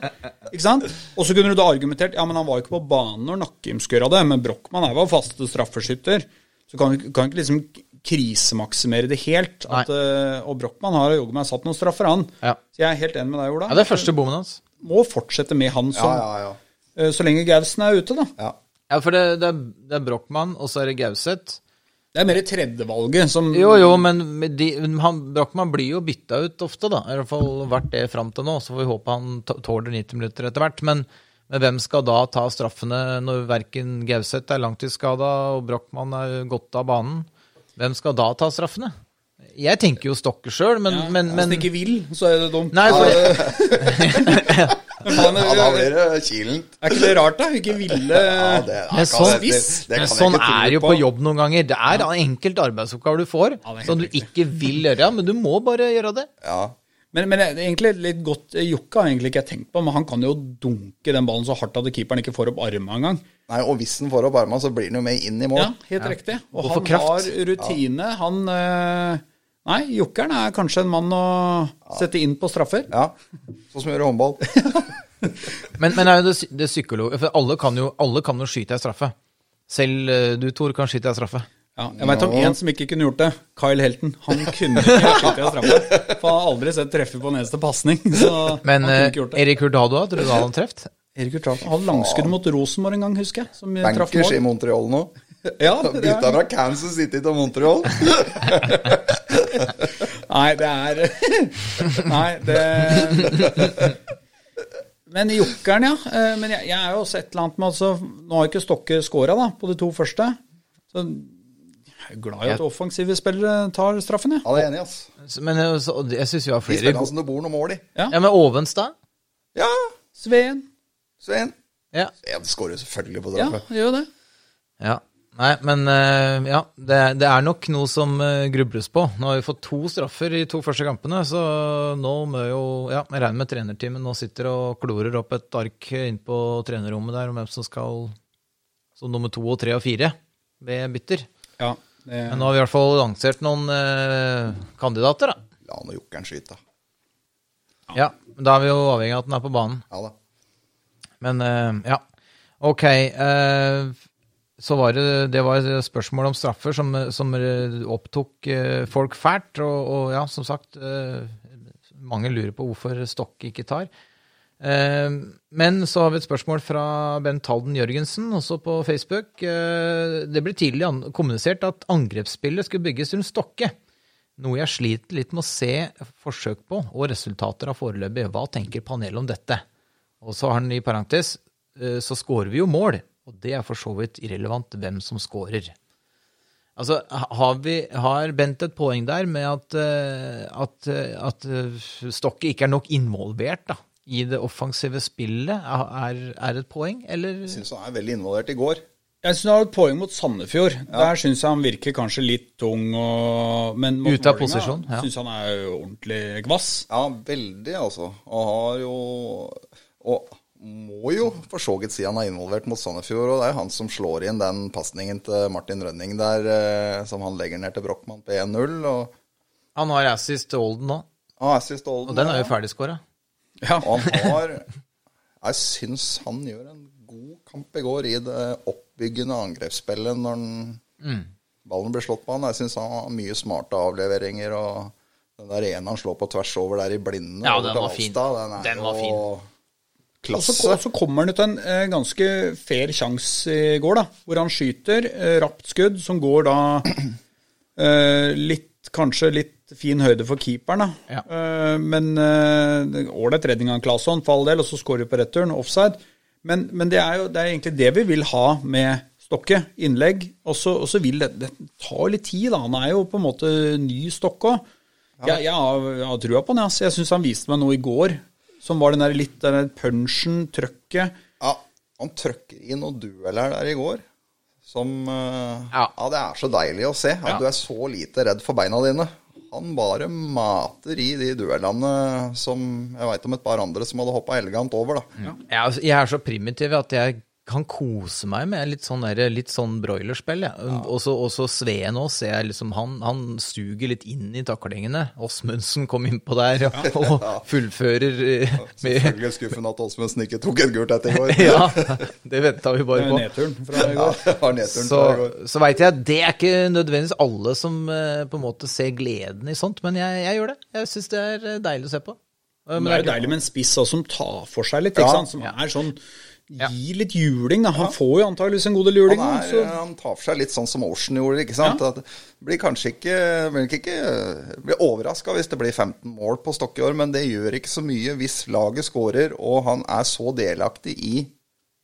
Ikke sant? Og så kunne du da argumentert ja, men han var jo ikke på banen når Nakkim skulle gjøre det, men Brochmann er jo faste straffeskytter. Så kan du kan ikke liksom krisemaksimere det helt. At, eh, og Brochmann har jogget meg satt noen straffer, han. Ja. Så jeg er helt enig med deg, Ola. Ja, det er første bommen hans. Må fortsette med han som ja, ja. eh, Så lenge Gausen er ute, da. ja. Ja, for det, det, er, det er Brochmann, og så er det Gauseth. Det er mer tredjevalget som Jo, jo, men de, han, Brochmann blir jo bytta ut ofte, da. I hvert fall vært det fram til nå. Så får vi håpe han tåler 90 minutter etter hvert. Men, men hvem skal da ta straffene når verken Gauseth er langtidsskada og Brochmann er gått av banen? Hvem skal da ta straffene? Jeg tenker jo Stokke sjøl, men, ja, men, Hvis men han ikke vil, så er det dumt. Nei, for, <laughs> Men ja, da blir det kilen. Er ikke det rart, da? Ikke ville Ja, det, ja, Men sånn- det, det, det kan jeg sånn ikke er jo på jobb noen ganger. Det er enkelte arbeidsoppgaver du får Ja, det som du ikke vil gjøre, men du må bare gjøre det. Ja. Men, men det er egentlig litt godt eh, Jokke har egentlig ikke jeg tenkt på, men han kan jo dunke den ballen så hardt at keeperen ikke får opp armene engang. Nei, og hvis den får opp armene, så blir den jo med inn i mål. Ja, helt riktig. Og Og han kraft. har rutine. Han eh, Nei, Jokkeren er kanskje en mann å sette inn på straffer. Ja, sånn som gjør i håndball. <laughs> Men, men er jo det, det psykolog... For alle kan, jo, alle kan jo skyte ei straffe. Selv eh, du, Tor, kan skyte ei straffe. Ja, jeg veit om én som ikke kunne gjort det. Kyle Helton. Han kunne ikke gjort det straffe. For han har aldri sett treffe på neste pasning. Så Men han eh. Erik Hurtado, tror du han hadde truffet? Erik Hurtado hadde langskudd mot Rosenborg en gang, husker jeg. Som traff Bankers i. Montreal nå. <laughs> Ja, Bytta fra Kansas City til Montreal. <laughs> nei, det er <laughs> Nei, det Men Jokkeren, ja. Eh, Men jeg, jeg er jo også et eller annet med altså, Nå har ikke Stokke scora da, på de to første. Så jeg er glad i at offensive spillere tar straffen, jeg. Ja, det er enig, ass. Men eh, jeg syns vi har flere De spiller som det bor noe mål i. Ja, men Ovenstad? Ja, Sveen. Sveen. Ja. Sveen skårer selvfølgelig på Ja, straffe. gjør det. ja. Nei, men eh, ja, det, det er nok noe som eh, grubles på. Nå har vi fått to straffer i to første kampene, så nå må jo Ja, jeg regner med trenerteamet nå sitter og klorer opp et ark inn på trenerrommet der om hvem som skal som nummer to og tre og fire ved bytter. Ja, det, Men nå har vi i hvert fall lansert noen eh, kandidater, da. La nå Jokkeren skyte. Ja, men Da er vi jo avhengig av at den er på banen. Ja da. Men eh, ja, ok. eh, så var det, det var spørsmål om straffer som, som opptok eh, folk fælt. Og, og ja, som sagt, eh, mange lurer på hvorfor Stokke ikke tar. Eh, Men så har vi et spørsmål fra Bent Halden Jørgensen, også på Facebook. Eh, Det ble tidlig kommunisert at angrepsspillet skulle bygges rundt Stokke. Noe jeg sliter litt med å se forsøk på, og resultater av foreløpig. Hva tenker panelet om dette? Og så har han i parentes, eh, så scorer vi jo mål. Og det er for så vidt irrelevant hvem som scorer. Altså, har, vi, har Bent et poeng der med at, eh, at, eh, at Stokke ikke er nok involvert da, i det offensive spillet? Er, er et poeng, eller? Jeg syns han er veldig involvert i går. Jeg syns han har et poeng mot Sandefjord. Der syns jeg han virker kanskje litt tung. Og, men mot Ute av posisjon, ja. Syns han er ordentlig kvass. Ja, veldig, altså. Og har jo Og må jo for så vidt si han er involvert mot Sandefjord. Og det er jo han som slår inn den pasningen til Martin Rønning der, eh, som han legger ned til Brochmann på 1-0. Og Han har assist til Olden nå, ah, assist Olden. og den er ja. jo ferdigskåra. Ja. Og han har Jeg syns han gjør en god kamp i går i det oppbyggende angrepsspillet når den, ballen blir slått på han. Jeg syns han har mye smarte avleveringer. og den der ene han slår på tvers over der i blinde Ja, den var fin. Den er Den var jo Og klasse. så, så kommer han ut en eh, ganske fair sjanse i går, da, hvor han skyter eh, rapt skudd, som går da <clears throat> eh, litt Kanskje litt fin høyde for keeperen, da. Ja. Uh, men ålreit uh, redning av Claesson, for all del, og så skårer vi på returen, offside. Men, men det er jo det er egentlig det vi vil ha med Stokke. Innlegg. Og så vil det Det tar litt tid, da. Han er jo på en måte ny Stokke òg. Jeg, jeg har, jeg har trua på han. Jeg, Jeg syns han viste meg noe i går som var den der litt den der punchen, trøkket. Ja, han trøkker i noen dueller der i går. Som eh, Ja. ja. det er så deilig å se. At Ja. du er så lite redd for beina dine. Han bare mater i de duellene som jeg veit om et par andre som hadde hoppa elegant over, da. Er- jeg er så primitiv at jeg kan kose meg med litt sånn, der, litt sånn broilerspill. Ja. Ja. så- og så Sveen òg, ser jeg liksom han, han suger litt inn i taklingene. Åsmundsen kom innpå der og, <laughs> og fullfører ja, med Selvfølgelig skuffende at Åsmundsen ikke tok et gult etter i går. <laughs> Ja, det venta vi bare på. nedturen fra i går. var nedturen Så, fra i går. så veit jeg det er ikke nødvendigvis alle som eh, på en måte ser gleden i sånt, men jeg, jeg gjør det. Jeg syns det er eh, deilig å se på. Eh, Men Men det er jo deilig med en spiss også, som tar for seg litt, ikke Ja. sant? Som er sånn Gir litt juling, da. Han får jo antakeligvis en god del juling. Han, er, så- han tar for seg litt sånn som Ocean gjorde. ikke sant? At blir kanskje ikke Blir ikke, blir overraska hvis det blir 15 mål på stokk i år, men det gjør ikke så mye hvis laget scorer og han er så delaktig i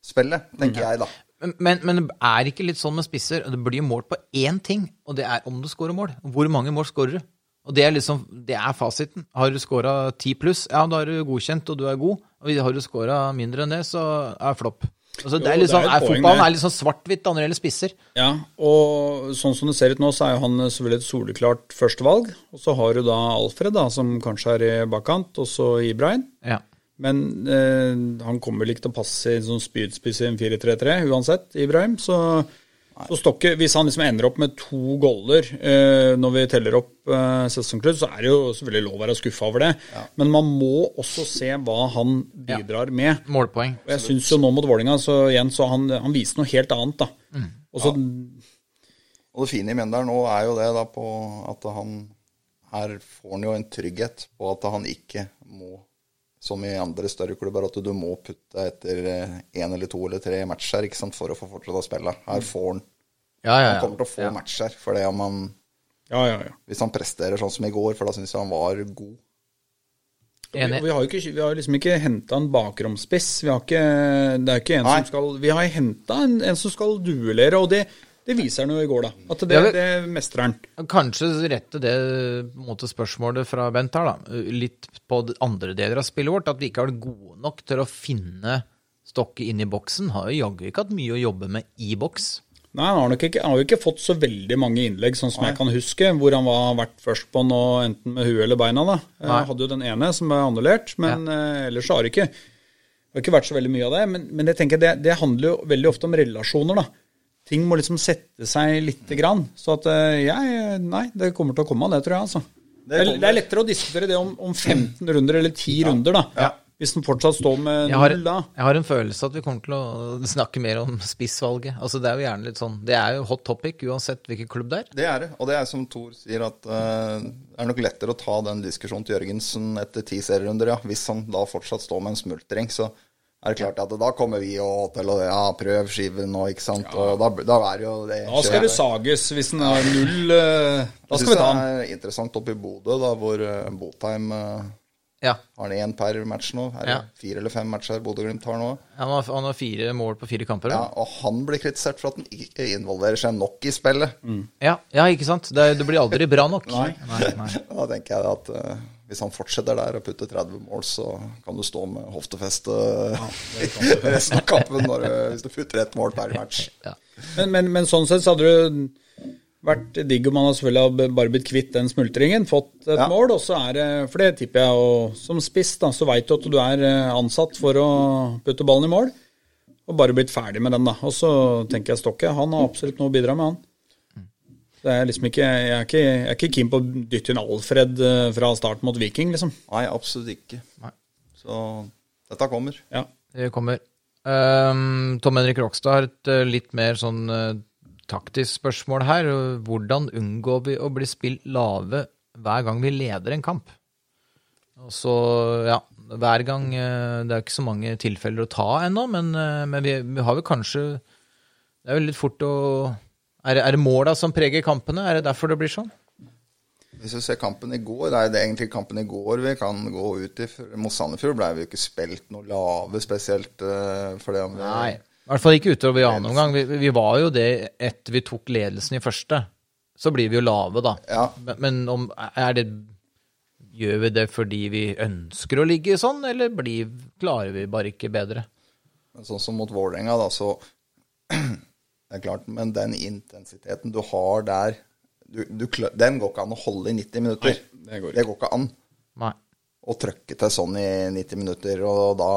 spillet, tenker jeg, da. Men, men, men det er ikke litt sånn med spisser. Det blir målt på én ting, og det er om du scorer mål. Hvor mange mål scorer du? Og det er liksom, det er fasiten. Har du scora ti pluss, ja, da er du godkjent og du er god. Og har du scora mindre enn det, så er flopp. Altså, det er litt sånn, er fotballen er litt sånn svart-hvitt når det gjelder spisser. Ja, og sånn som det ser ut nå, så er jo han selvfølgelig et soleklart førstevalg. Og så har du da Alfred, da, som kanskje er i bakkant, og så Ibrahim. Ja. Men eh, han kommer vel ikke til å passe i en sånn spydspiss i en 4-3-3 uansett, Ibrahim. Så, så Stokke, hvis han liksom ender opp med to goller eh, når vi teller opp eh, sesongklubb, så er det jo selvfølgelig lov å være skuffa over det. Men man må også se hva han bidrar med. Målpoeng. Og jeg syns jo nå mot Vålinga, så igjen, så han, han viser noe helt annet, da. Mm. Og så Og det fine i Mjøndalen nå er jo det da på at han Her får han jo en trygghet på at han ikke må, som i andre større klubber, at du må putte etter én eller to eller tre matcher ikke sant, for å få fortsette å spille. Her får han Ja, ja, ja. Han kommer til å få matcher for det om han Ja, ja, ja. Hvis han presterer sånn som i går, for da syns jeg han var god. Vi, Enig. vi har ikke, vi har liksom ikke henta en bakromspiss. Vi har ikke, det er ikke en Nei. som skal Vi har henta en, en som skal duellere, og det, det viser han jo i går, da. At det, Ja, det mestrer han. Kanskje rette det måte, spørsmålet fra Bent her, da. Litt på andre deler av spillet vårt. At vi ikke har vært gode nok til å finne Stokke inn i boksen. Har jo jaggu ikke hatt mye å jobbe med i boks. Nei, han har ikke, han har jo ikke fått så veldig mange innlegg, sånn som jeg kan huske, hvor han var vært først på nå, enten med huet eller beina. da. Jeg hadde jo den ene som ble annullert, men eh, ellers har det ikke, det har ikke vært så veldig mye av det. Men, men jeg tenker det, det handler jo veldig ofte om relasjoner, da. Ting må liksom sette seg lite grann. Så at eh, jeg Nei, det kommer til å komme av det, tror jeg, altså. Det er, det er lettere å diskutere det om, om 15 runder eller 10 runder, da. Hvis den fortsatt står med Jeg har, null, da. jeg har en følelse at vi kommer til å snakke mer om spissvalget. Altså, det er jo gjerne litt sånn Det er jo hot topic uansett hvilken klubb det er. Det er det. Og det er som Thor sier, at uh, det er nok lettere å ta den diskusjonen til Jørgensen etter ti serierunder, ja. Hvis han da fortsatt står med en smultring, så er det klart at da kommer vi og til å ja, prøve skiven nå, ikke sant. Og da, da er jo det Da skal det sages hvis den har null eh, Da skal vi ta den. det er interessant oppe i Bodø, da, hvor eh, Botheim eh, Ja. har han én per match nå. Er det Ja. fire eller fem matcher Bodø-Glimt har nå? Han har, han har fire mål på fire kamper. Ja, Ja, og han blir kritisert for at han ikke involverer seg nok i spillet. ja, ikke sant? Det, det blir aldri bra nok. Nei. nei, nei. <laughs> Da tenker jeg at hvis han fortsetter der og putter 30 mål, så kan du stå med hoftefeste <laughs> resten av kampen når, du- hvis du putter ett mål per match. <laughs> Ja. Men, men, men sånn sett så hadde du vært digg om han selvfølgelig hadde bare blitt kvitt den smultringen, fått et Ja. mål, og så er det For det tipper jeg, og som spiss, da, så veit du at du er eh, ansatt for å putte ballen i mål. Og bare blitt ferdig med den, da. Og så tenker jeg Stokke, han har absolutt noe å bidra med, han. Det er liksom ikke, jeg, er ikke, jeg er ikke keen på å dytte inn Alfred eh, fra start mot Viking, liksom. Nei, absolutt ikke. Så dette kommer. Ja. Det kommer. Um, Tom Henrik Rokstad har et eh, litt mer sånn eh, taktisk spørsmål her. Hvordan unngår vi å bli spilt lave hver gang vi leder en kamp? Og så, ja, hver gang Det er ikke så mange tilfeller å ta ennå, men, men vi, vi har vel kanskje Det er jo litt fort å Er er det måla som preger kampene? Er det derfor det blir sånn? Hvis du ser kampen i går, det er det egentlig kampen i går vi kan gå ut i. Mot Sandefjord ble vi jo ikke spilt noe lave, spesielt uh, det om vi Nei. I hvert fall ikke utover i annen omgang. Vi, vi var jo det etter vi tok ledelsen i første. Så blir vi jo lave, da. Ja. Men, men om, er det Gjør vi det fordi vi ønsker å ligge sånn, eller blir, klarer vi bare ikke bedre? Sånn som mot Vålerenga, da, så <clears throat> Det er klart, men den intensiteten du har der du, du, Den går ikke an å holde i 90 minutter. Nei, det går ikke. det går ikke an Nei. å trøkke til sånn i 90 minutter. Og da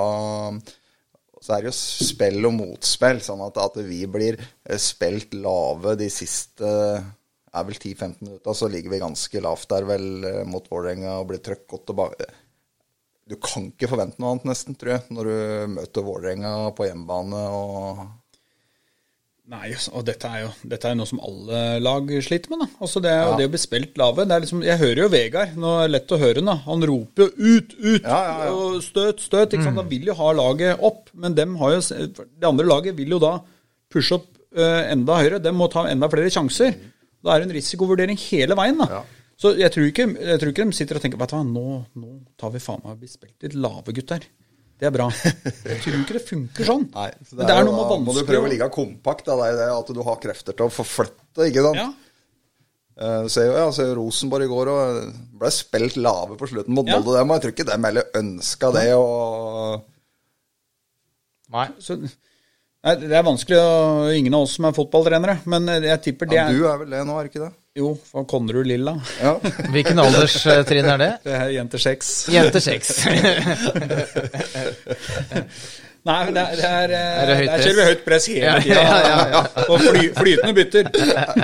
så er det jo spill og motspill, sånn at, at vi blir eh, spilt lave de siste er vel 10-15 minutter, så ligger vi ganske lavt der vel eh, mot Vålerenga og blir trøkk godt tilbake. Du kan ikke forvente noe annet, nesten, tror jeg, når du møter Vålerenga på hjemmebane og Nei, og dette er jo dette er noe som alle lag sliter med. da. Altså Det ja. det å bli spilt lave. det er liksom, Jeg hører jo Vegard, nå er det lett å høre han. Han roper jo 'ut, ut', Ja, ja, og 'støt, støt'. ikke sant? Han vil jo ha laget opp, men dem har jo, det andre laget vil jo da pushe opp uh, enda høyere. De må ta enda flere sjanser. Da er det en risikovurdering hele veien. da. Så jeg tror, ikke, jeg tror ikke de sitter og tenker vet du hva, nå, nå tar vi faen meg og blir spilt litt lave, gutter. Det er bra. <laughs> Jeg tror ikke det funker sånn. Nei, så Men det er er noe med da må du prøve å- ligge kompakt. Da. Det er at du har krefter til å forflytte, ikke sant. Ja. Uh, ser jo, ja, ser Rosenborg i går og ble spilt lave på slutten mot Ja. Molde. Dem, jeg tror ikke dem heller ønska det. Og Nei. Så Nei, Det er vanskelig, ingen av oss som er fotballtrenere, men jeg tipper det Ja, er du er vel det nå, er ikke det? Jo, fra Konnerud Lilla. Ja. Hvilken alderstrinn er det? <laughs> Det er jente seks. Jente seks. <laughs> Nei, det er, det er, Er det høyt der press? kjører vi høyt press hele Ja, tida. ja, ja, ja. Og fly, flytende bytter.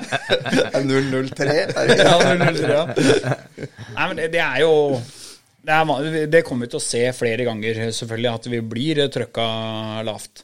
<laughs> Er 003. Er Ja, 003, ja. Nei, men det, det er jo det, er, det kommer vi til å se flere ganger, selvfølgelig, at vi blir trøkka lavt.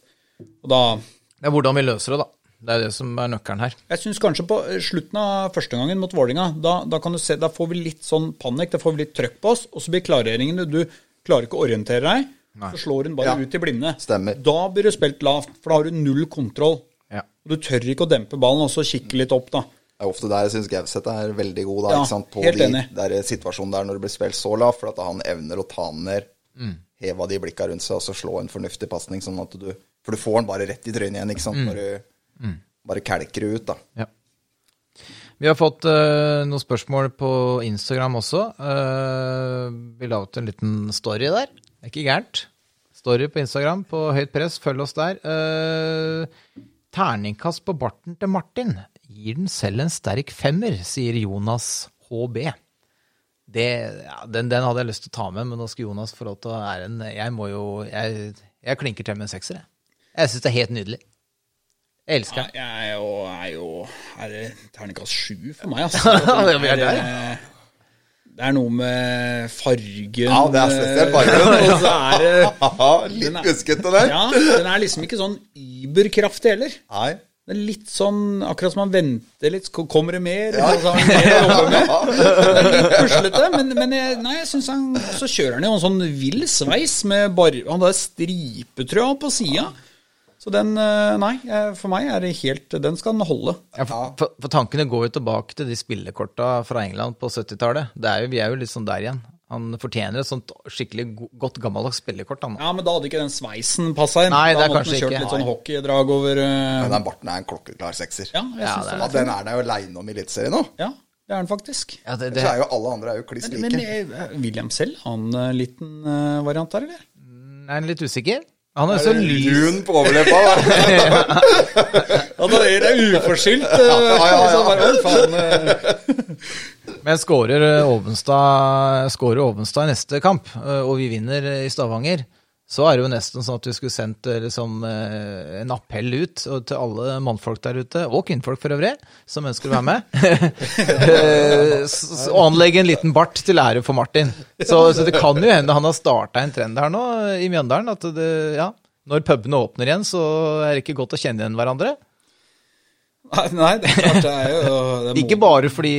Og da Det er hvordan vi løser det, da. Det er det som er nøkkelen her. Jeg syns kanskje på slutten av første gangen mot Vålinga, da, da kan du se, da får vi litt sånn panikk, da får vi litt trøkk på oss, og så blir klareringen Du klarer ikke å orientere deg, så slår hun bare Ja, ut i blinde. stemmer. Da blir du spilt lavt, for da har du null kontroll. Ja. Og du tør ikke å dempe ballen, og så kikke litt opp, da. Det er ofte der jeg syns Gauseth er veldig god, da, Ja, ikke sant? på de enig. der situasjonen der når det blir spilt så lavt, for at han evner å ta den ned, Mm. heva de blikka rundt seg, og så slå en fornuftig pasning, sånn at du For du får den bare rett i trynet igjen, ikke sant? Mm. Når du bare kelker det ut, da. Ja. Vi har fått uh, noen spørsmål på Instagram også. Uh, vi la ut en liten story der. Det er ikke gærent. Story på Instagram på høyt press. Følg oss der. Uh, terningkast på barten til Martin. Gir den selv en sterk femmer, sier Jonas HB. Det, ja, den, den hadde jeg lyst til å ta med, men nå skal Jonas få lov til å ære en Jeg må jo Jeg, jeg klinker til med en sekser, jeg. Jeg syns det er helt nydelig. Jeg elsker den. Jeg er jo, er jo Er det terningkast sju for meg, altså? <laughs> Ja, vi er der. Det er noe med fargen Ja, det er spesielt fargen. <laughs> Og så er det <laughs> litt buskete der. Ja, den er liksom ikke sånn überkraftig heller. Nei. Det er litt sånn akkurat som man venter litt. Kommer det mer? Ja. Altså, mer med. Det er litt puslete, men, men jeg, nei, jeg synes han Så kjører han jo en sånn vill sveis med bar, Han har stripetrøya på sida. Så den eh, Nei, for meg er det helt Den skal den holde. Ja, for, for, for tankene går jo tilbake til de spillekorta fra England på 70-tallet. Det er jo- Vi er jo litt sånn der igjen. Han fortjener et sånt skikkelig godt gammeldags spillekort. Han. Ja, men da hadde ikke den sveisen passa inn. Nei, det er da måtte han kjørt ikke. litt sånn hockeydrag over uh... Men den barten er en klokkeklar sekser. Ja, jeg Ja, synes det er den er der jo aleine om i Eliteserien nå. Ja, det er den faktisk. Ja, det, det, Så er jo alle andre er jo kliss Men, like. men men William selv, han en liten eh, variant der, eller? er han litt usikker. Han er er så lys. Brun på overleppa. Ja, da <laughs> er det uforskyldt. ja, ja, ja. faen, eh». Men skårer eh, Ovenstad, skårer Ovenstad i neste kamp, eh, og vi vinner eh, i Stavanger, så er det jo nesten sånn at du skulle sendt eh, liksom, eh, en appell ut til alle mannfolk der ute, og kvinnfolk for øvrig, som ønsker å være med. <laughs> Eh, Og anlegge en liten bart til ære for Martin. Så, så det kan jo hende han har starta en trend her nå i Mjøndalen. At det, ja, når pubene åpner igjen, så er det ikke godt å kjenne igjen hverandre. Nei, det er klart det er jo det Ikke bare fordi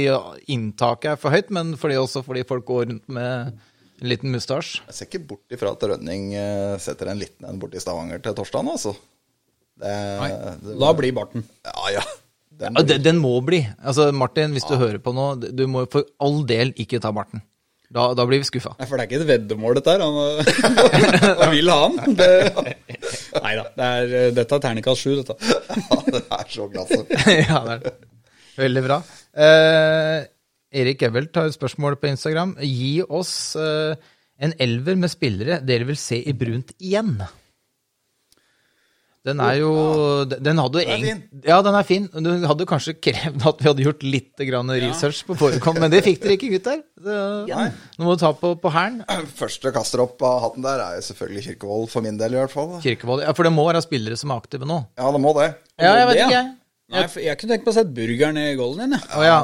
inntaket er for høyt, men fordi også fordi folk går rundt med en liten mustasj? Jeg ser ikke bort ifra at Rønning eh, setter en liten en borti Stavanger til torsdag, altså. Det, det, Da blir barten. Ja, ja. Den, Ja, den, den må bli. Altså, Martin, hvis du hører på nå, du må for all del ikke ta barten. Da, da blir vi skuffa. For det er ikke et veddemål, dette her. Han, <laughs> han vil ha den. Det, nei da. Det er, dette er terningkast sju, dette. <laughs> ja, det er så klasse. <laughs> ja, det er. Veldig bra. Eh, Erik Evelt har et spørsmål på Instagram. Gi oss uh, en elver med spillere dere vil se i brunt igjen. Den er jo Den hadde jo er egentlig Ja, den er fin. Du hadde kanskje krevd at vi hadde gjort litt grann research på forekomst, men det fikk dere ikke, gutter. Det- Nå må du ta på, på hælen. <clears throat> Første kaster opp av hatten der er jo selvfølgelig Kirkevold, for min del i hvert fall. Kirkevold. Ja, for det må være spillere som er aktive nå. Ja, det må det. Ja, jeg vet ikke, jeg. Nei, jeg kunne tenkt meg å sette burgeren i golden igjen, jeg. Å ja.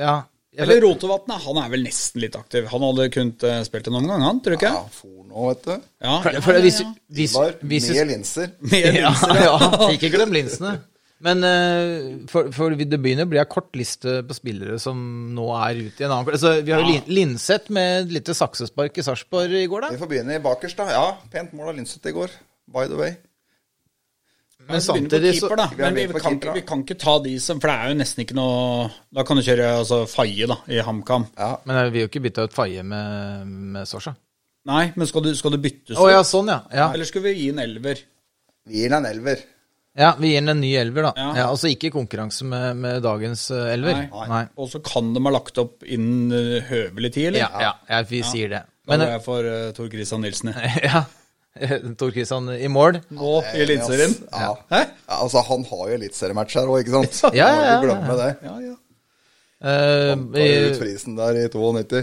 ja. Eller vet- Rotevatn, han er vel nesten litt aktiv. Han hadde kunnet eh, spilt en omgang, han, tror du ikke? Ja, for nå, vet du. Ja, For, for hvis, hvis, hvis, med linser. <laughs> Med ja, linser, ja. ja, <laughs> ikke glem linsene. Men eh, for, for det begynner å bli ei kort liste på spillere som nå er ute i en annen altså, Vi har jo ja. Linseth med et lite saksespark i Sarpsborg i går, da. Vi får begynne i bakerst, da. Ja, pent mål av Linseth i går. By the way. Men Så vi samtidig så keeper. Vi Men vi, med kan, keeper, ikke, vi kan ikke ta de som For det er jo nesten ikke noe Da kan du kjøre altså, Faye da, i HamKam. Ja, Men vi vil jo ikke bytte ut Faye med, med Sosha. Nei, men skal du, skal du byttes Å ja, sånn, ja. ja. Eller skal vi gi en elver? vi gir en elver. Ja, Vi gir den en ny elver, da. Ja. Ja. altså ikke i konkurranse med, med dagens eh, elver. Nei. Nei. Og så kan de ha lagt opp innen eh, høvelig tid, eller? Ja, ja, ja, vi sier det. Da Men, går jeg for uh, Tor Christian Nilsen. jeg. <laughs> ja, <laughs> Tor Kristian i mål. Nå i Eliteserien. Ja. Ja, altså, han har jo eliteseriematch her òg, ikke sant? Ja, ja, ja, ikke ja. glemme det. Ja, ja. Han tar ut frisen der i 92.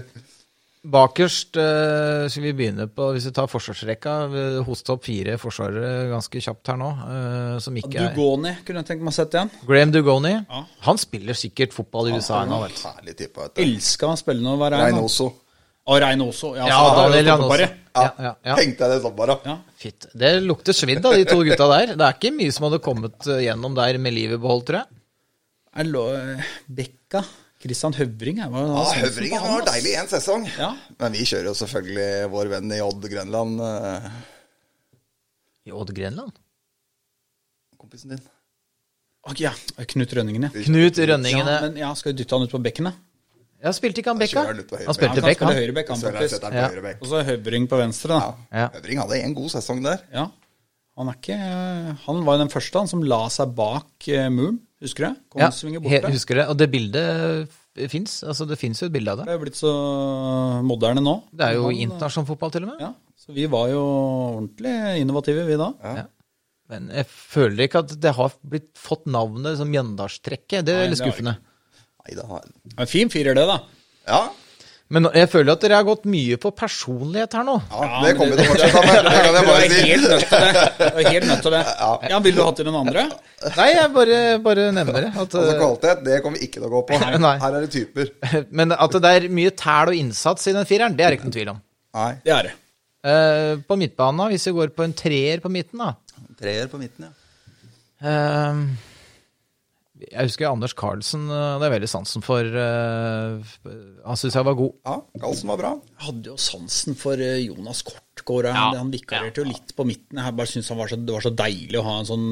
bakerst eh, skal vi begynne på, hvis vi tar forsvarsrekka, Hos hoste opp fire forsvarere ganske kjapt her nå, eh, som ikke er Dugoni kunne jeg tenkt meg å sette igjen. Graham Dugoni. Ja. Han spiller sikkert fotball i USA ennå. Elska å spille være hver nå. Reynoso. Og også. Ja, Ja, da er Daniel det Janus. Ja, ja, ja. Tenkte jeg det sånn bare. Ja. Fitt. Det lukter svidd av de to gutta der. Det er ikke mye som hadde kommet eh, gjennom der med livet beholdt, tror jeg. Er lå, Bekka. Christian Høvring. Jeg var, Ja, Høvring var deilig én sesong. Ja. Men vi kjører jo selvfølgelig vår venn i Odd Grønland, eh, I Odd Grenland. kompisen din. Å, ja. Knut Rønningene. Knut Rønningene. ja. Men ja, skal vi dytte han ut på bekken, da? Ja, spilte ikke han Bekka? han Han spilte Bekk, han. høyrebekk, han faktisk. Ja. Og så Høvring på venstre, da. Ja. Høvring hadde en god sesong der. Ja. Han er ikke Han var jo den første han som la seg bak eh, muren, husker du? Ja, Kongsvinger borte. husker det. Og det bildet fins. Altså, det fins jo et bilde av det. Det er jo blitt så moderne nå. Det er jo Han, internasjonal fotball, til og med. Ja, så vi var jo ordentlig innovative, vi da. Ja. Men jeg føler ikke at det har blitt fått navnet som Mjøndalstrekket. Det er Nei, litt det skuffende. Nei, det har En fin firer, det, da. Ja, Men jeg føler at dere har gått mye på personlighet her nå. ja, Ja, det kommer vi til å fortsette med. Det kan jeg <laughs> bare si. helt nødt til det. Du er helt nødt til det. <laughs> Ja, Vil du ha til den andre? Nei, jeg bare, bare nevner det. At, Altså kvalitet, det kommer vi ikke til å gå på. Nei. Her er det typer. eh, <laughs> men at det er mye tæl og innsats i den fireren, det er det ikke noen tvil om. Nei. Det er det. Eh, på midtbanen, hvis vi går på en treer på midten, da. Treer på midten, ja. Eh, jeg husker Anders Carlsen, hadde det er veldig sansen for. eh, han syntes jeg var god. Ja, Carlsen var bra. Jeg hadde jo sansen for eh, Jonas Kortgård. Han, Ja. han vikarerte jo litt på midten. Jeg bare syntes han var så, det var så deilig å ha en sånn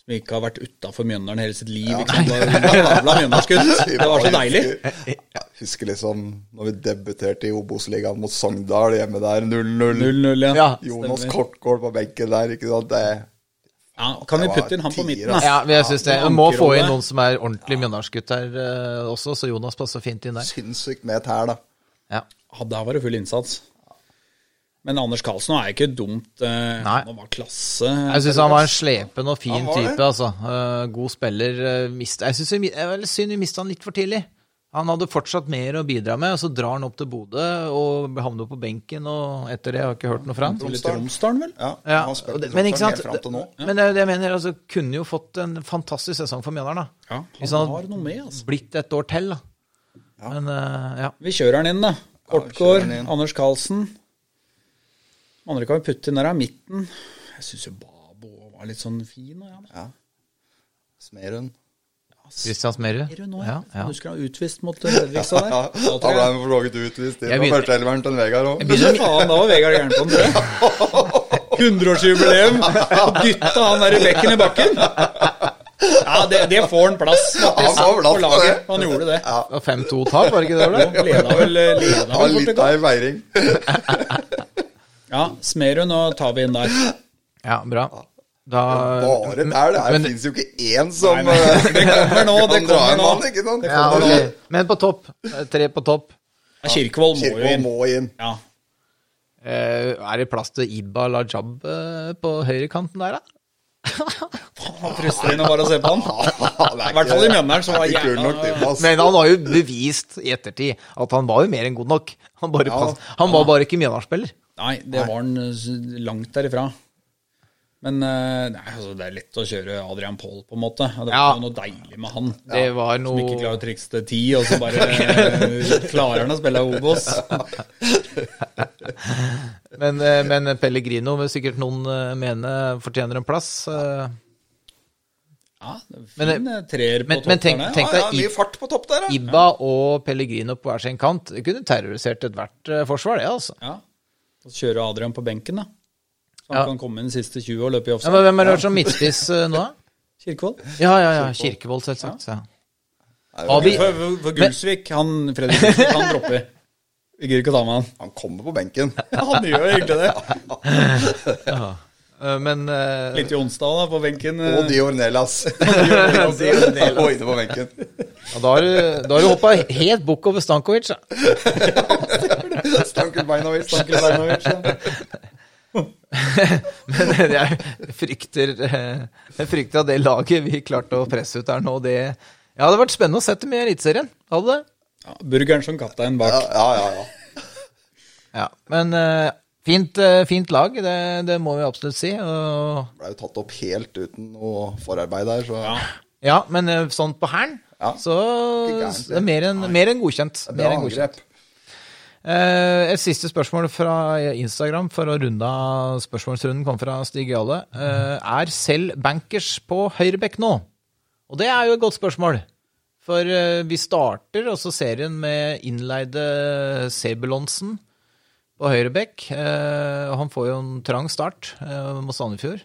som ikke har vært utafor Mjøndalen hele sitt liv. Ikke sant? Det var <laughs> så deilig. Jeg husker liksom når vi debuterte i Obos-ligaen mot Sogndal hjemme der, 0-0. 0-0, ja. Ja. Jonas. Kortgård på benken der, ikke sant. Det, ja. Kan vi putte inn han på midten, da? Ja, jeg synes det. Vi må få inn noen som er ordentlig Mjøndalsgutt her uh, også, så Jonas passer fint inn der. sinnssykt med tær, da. Ja. Ja, der var det full innsats. Men Anders Karlsen er ikke dumt. Uh, Nei. Han var klasse. Jeg syns han var en slepen og fin type, altså. Uh, god spiller. eh, mist, jeg syns synd vi mista han litt for tidlig. Han hadde fortsatt mer å bidra med, og så drar han opp til Bodø og havner på benken, og etter det har jeg ikke hørt noe fra han. Litt Romsdalen, vel? Ja, Ja, han i men ikke sant, helt fram til nå. men det det jeg mener, altså, kunne jo fått en fantastisk sesong for Mjøndalen, da. Ja, Hvis han han har noe med, altså. Blitt et år til, da. Men uh, ja. Vi kjører den inn, da. Kortgård. Anders Karlsen. Andre kan vi putte inn der, er midten. Jeg syns jo Babo var litt sånn fin. Ja. Ja. Smerund. Christian Smerud. Er nå, Ja, ja. Du skulle ha utvist mot Fredrikstad der. <laughs> Ja, Da ble han for utvist. Det var førsteelveren til Vegard òg. Faen, da var Vegard gæren på den, tror jeg. <laughs> 100-årsjubileum. Dytta han der i bekken i bakken. Ja, det, det får han plass, faktisk. Han får plass på laget. Han gjorde det. Ja. 5-2-tap, var det ikke det? Ble? Leda vel, leda Ja, vel litt av ei veiring. Ja, Smerud, nå tar vi inn der. Ja, bra. Da Bare der, Det her fins jo ikke én som Nei, nei. det kommer nå, det <laughs> kommer nå. mann, ikke sant? ja, okay. Men på topp. Eh, Tre på topp. Ja, Kirkevold må jo Kirkevold inn. må inn. Ja. Eh, er det plass til Iba Lajab eh, på høyrekanten der, da? <laughs> Faen, Frustrerende bare å se på han. <laughs> I hvert fall i Mjøndalen, som var nok, jævla. Men han har jo bevist i ettertid at han var jo mer enn god nok. Han, bare Ja. han var bare ikke Mjøndalen-spiller. Nei, det var han eh, langt derifra. Men eh, nei, altså, det er lett å kjøre Adrian Paul, på en måte. Det var Ja. noe deilig med han. Det var Som ikke klarer å trikse til ti, og så bare eh, klarer han å spille Obos. <laughs> men, eh, men Pellegrino vil sikkert noen mene fortjener en plass. Ja, det er Men, fin eh, treer på men- men tenk- der. tenk- Ja, ja, mye fart på topp der, da. Ibba og Pellegrino på hver sin kant det kunne terrorisert ethvert forsvar, det, altså. Ja. Og så kjører Adrian på benken, da. Han Ja. kan komme inn de siste 20 og løpe i Ja, offside. Ja, hvem er det som midtspiss eh, nå? <laughs> da? Kirkevold. Ja, ja, ja. Kirkevold, selvsagt. Ja. Nei, For, for, for Gulsvik, han Fredrik Gulsvik, han dropper. Vi gidder ikke å ta med han. Han kommer på benken. <laughs> Han gjør egentlig det. <laughs> Eh, Men uh, Litt i onsdag da, på benken. Og Dior Nelas. Han Og inne på benken. ja, da har du, da har du hoppa helt bukk over Stankovic. da. Stankel <laughs> Men jeg frykter, eh, jeg frykter at det laget vi klarte å presse ut her nå, det Ja, det hadde vært spennende å sette med i Eliteserien. Hadde det? Ja, burgeren som kaptein bak. Ja, ja, ja. ja. Ja. Men eh, fint, eh, fint lag, det, det må vi absolutt si. Og, Ble jo tatt opp helt uten noe forarbeid der, så Ja. ja, men eh, sånn på hælen, Ja. så det er mer enn mer enn godkjent. bra Mer enn godkjent. angrep. Eh, et siste spørsmål fra Instagram for å runde av spørsmålsrunden kom fra Stig Jale. Eh, er selv bankers på høyrebekk nå? Og det er jo et godt spørsmål. For eh, vi starter også serien med innleide Sebulonsen på høyrebekk. Han får jo en trang start mot Sandefjord.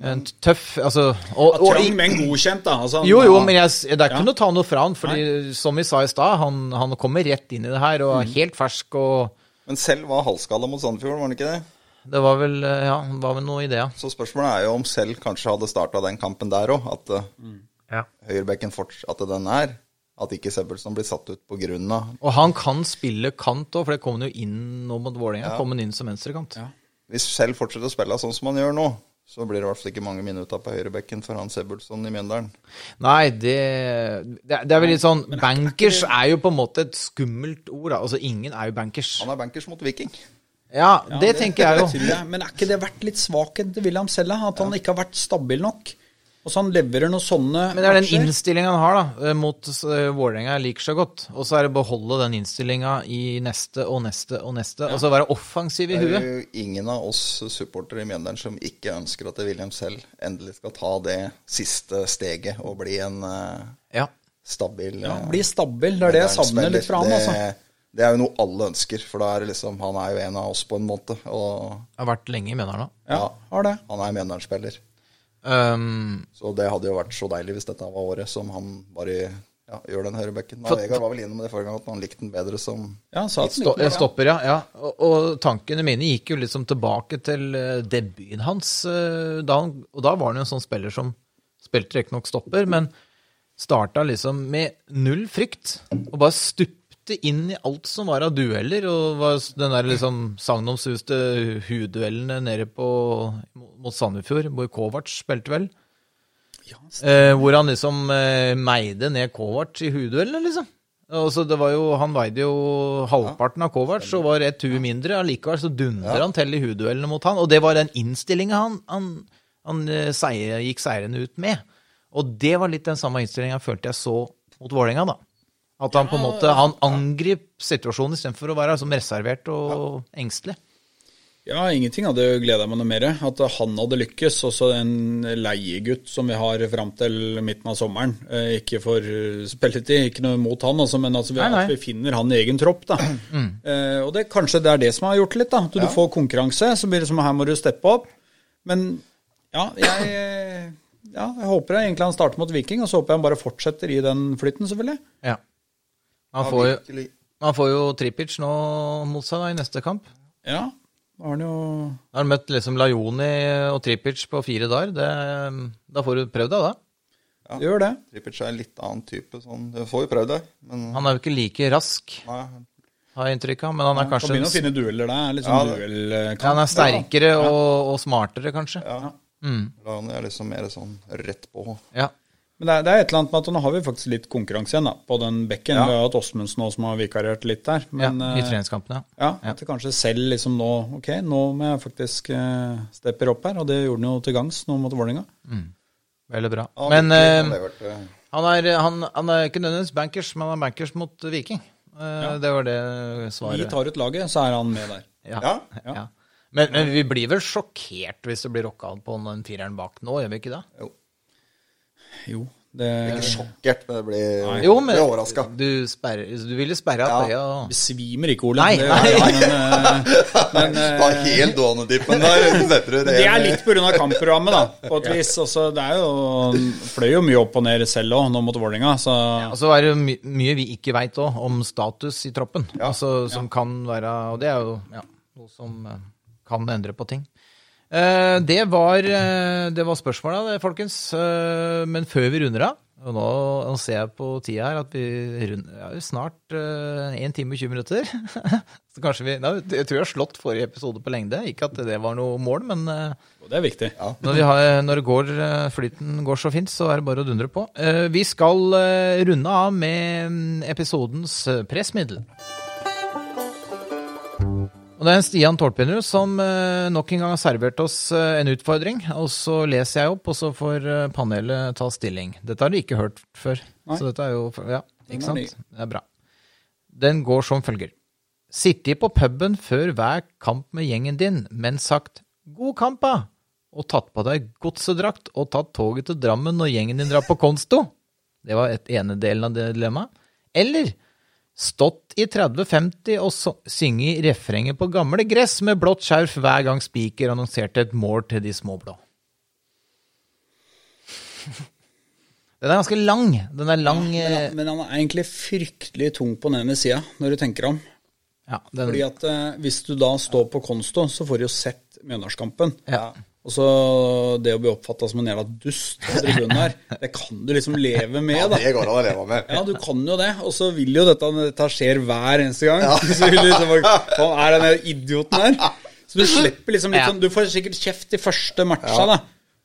En tøff Altså og, og, Trang, men godkjent, da. Altså, jo, jo, men jeg, det er ikke Ja. noe å ta noe fra han. fordi som vi sa i stad, han, han kommer rett inn i det her og Mm. er helt fersk. og Men selv var halvskalla mot Sandefjord, var han ikke det? Det var vel eh, ja, var vel noe i det, ja. Så spørsmålet er jo om selv kanskje hadde starta den kampen der òg. At mm. ja. høyrebekken fortsatte den er. At ikke Sebbelsen blir satt ut på grunn Og han kan spille kant òg, for det kom han jo inn nå mot Vålerenga. Kom han inn som venstrekant. Ja. Hvis selv fortsetter å spille sånn som han gjør nå, så blir det i hvert fall ikke mange minutter på høyrebekken for han Sebulson i Mjøndalen. Nei, det, det, er- det er vel litt sånn Bankers er jo på en måte et skummelt ord. da. Altså, ingen er jo bankers. Han er bankers mot Viking. Ja, det tenker jeg jo. Men er ikke det vært litt svakheten til William Selle? At han ikke har vært stabil nok? Og så han leverer noen sånne Men det er den innstillinga han har da, eh, mot eh, Vålerenga jeg liker så godt. Og så er det å beholde den innstillinga i neste og neste og neste. Og så være offensiv i Det er huet. jo ingen av oss supportere i Mjøndalen som ikke ønsker at William selv endelig skal ta det siste steget og bli en eh, Ja. stabil Ja, bli stabil. Det er det jeg savner litt fra han. Altså. det er jo noe alle ønsker, for da er det liksom Han er jo en av oss på en måte. Og Har vært lenge i Mjøndalen da. Ja, har det. han er Mjøndalen-spiller. Um, Så det hadde jo vært så deilig hvis dette var året som han bare ja, gjør den høyrebekken. Vegard var vel inne med det forrige gang, at han likte den bedre som Ja, han sa at Sto, jeg stopper, ja. ja. Og, og tankene mine gikk jo liksom tilbake til eh, debuten hans. eh, da han, og da var han jo en sånn spiller som spilte riktignok stopper, men starta liksom med null frykt. Og bare stupte inn i alt som var av dueller. Og var den der liksom sagnomsuste hudduellene nede på mot Sandefjord, hvor Kovac spilte vel. Eh, hvor han liksom eh, meide ned Kovac i hudduellene, liksom. Altså, det var jo, han veide jo halvparten av Kovac og var ett hue mindre. Allikevel så dundrer han til i hudduellene mot han. Og det var den innstillinga han, han, han seie, gikk seirende ut med. Og det var litt den samme innstillinga jeg følte jeg så mot Vålerenga, da. At han på en måte han angrep situasjonen istedenfor å være liksom, reservert og engstelig. Ja, ingenting hadde gleda meg noe mer. At han hadde lykkes. Også en leiegutt som vi har fram til midten av sommeren. Eh, ikke for spilletid, ikke noe mot han, altså, men altså, vi, Nei, nei. at vi finner han i egen tropp. da. Eh, og det, kanskje det er det som har gjort litt. da, At du får konkurranse, så blir det som her må du steppe opp. Men ja, jeg, ja, jeg håper egentlig han starter mot Viking, og så håper jeg han bare fortsetter i den flytten, selvfølgelig. Ja. Han får jo, han får jo Tripic nå mot seg da, i neste kamp. Ja, da har han jo Da har han møtt liksom Lajoni og Tripic på fire dager. Det, da får du prøvd deg, da. gjør det. Tripic er en litt annen type. Sånn. Du får jo prøvd det, men Han er jo ikke like rask, nei, har jeg inntrykk av. Men han er Kan kanskje begynne å finne dueller der. Liksom Ja, duellkamp. ja, Han er sterkere og, og smartere, kanskje. ja. Mm. Lani er liksom mer sånn rett på. Ja. Men det er, det er et eller annet med at nå har vi faktisk litt konkurranse igjen da, på den bekken. Ja. Vi har hatt Åsmundsen nå som har vikariert litt der. Men ja, I eh, treningskampene. ja, at det kanskje selv liksom nå Ok, nå må jeg faktisk uh, stepper opp her. Og det gjorde han jo til gangs nå mot Vålerenga. Veldig bra. Ja, Men eh, han er, han, han er ikke nødvendigvis bankers, men han er bankers mot Viking. Eh, Det var det svaret. Vi tar ut laget, så er han med der. Ja. Ja. Ja. Men, men vi blir vel sjokkert hvis det blir rocka på den fireren bak nå, gjør vi ikke det? Jo, det er Ikke sjokkert, men jeg blir, Jo, men blir overraska. du, du ville sperre Ja. øya besvimer ikke, Ole. Nei, det, nei. gjør jeg, men, eh, <laughs> men eh, helt dånedippen der. det er litt pga. kampprogrammet, da, på et vis. Også, det er jo fløy jo mye opp og ned selv òg, nå mot Vålerenga. Så Og så er det my mye vi ikke veit òg, om status i troppen. Altså, som kan være Og det er jo ja, noe som eh, kan endre på ting. Eh, det, var, eh, det var spørsmåla, det, folkens. Eh, men før vi runder av og nå, nå ser jeg på tida her at vi runder ja, snart uh, 1 time og 20 minutter. <laughs> så kanskje vi nei, Jeg tror jeg har slått forrige episode på lengde. Ikke at det var noe mål, men uh, Det er viktig. Ja. når, har, når det går, uh, flyten går så fint, så er det bare å dundre på. Uh, vi skal uh, runde av med mm, episodens uh, pressmiddel. Og det er en Stian Tolpinrud som uh, nok en gang har servert oss uh, en utfordring. Og så leser jeg opp, og så får uh, panelet ta stilling. Dette har du ikke hørt før. Nei. Så dette er jo Ja, ikke sant? Det er bra. Den går som følger. Sittet på puben før hver kamp med gjengen din, men sagt 'god kamp', da! Og tatt på deg godsedrakt og tatt toget til Drammen når gjengen din drar på Konsto. Det var et ene delen av det dilemmaet. Eller stått i 30-50 og synget synge refrenget på gamle gress med blått skjerf hver gang spiker annonserte et mål til de små blå. Den er ganske lang. Den er lang Men, eh, han- men han er egentlig fryktelig tung på den ene sida, når du tenker om. ja, den, Fordi at eh, hvis du da står på Konsto, så får du jo sett Mjøndalskampen. ja. Og så det å bli oppfatta som en jævla dust på tribunen her, <laughs> det kan du liksom leve med, da. Det går an å leve med. <laughs> Ja, du kan jo det. Og så vil jo dette dette skjer hver eneste gang. <laughs> Så vil liksom, Hva er den idioten her? Så du slipper liksom litt Ja. sånn Du får sikkert kjeft i første matcha, da.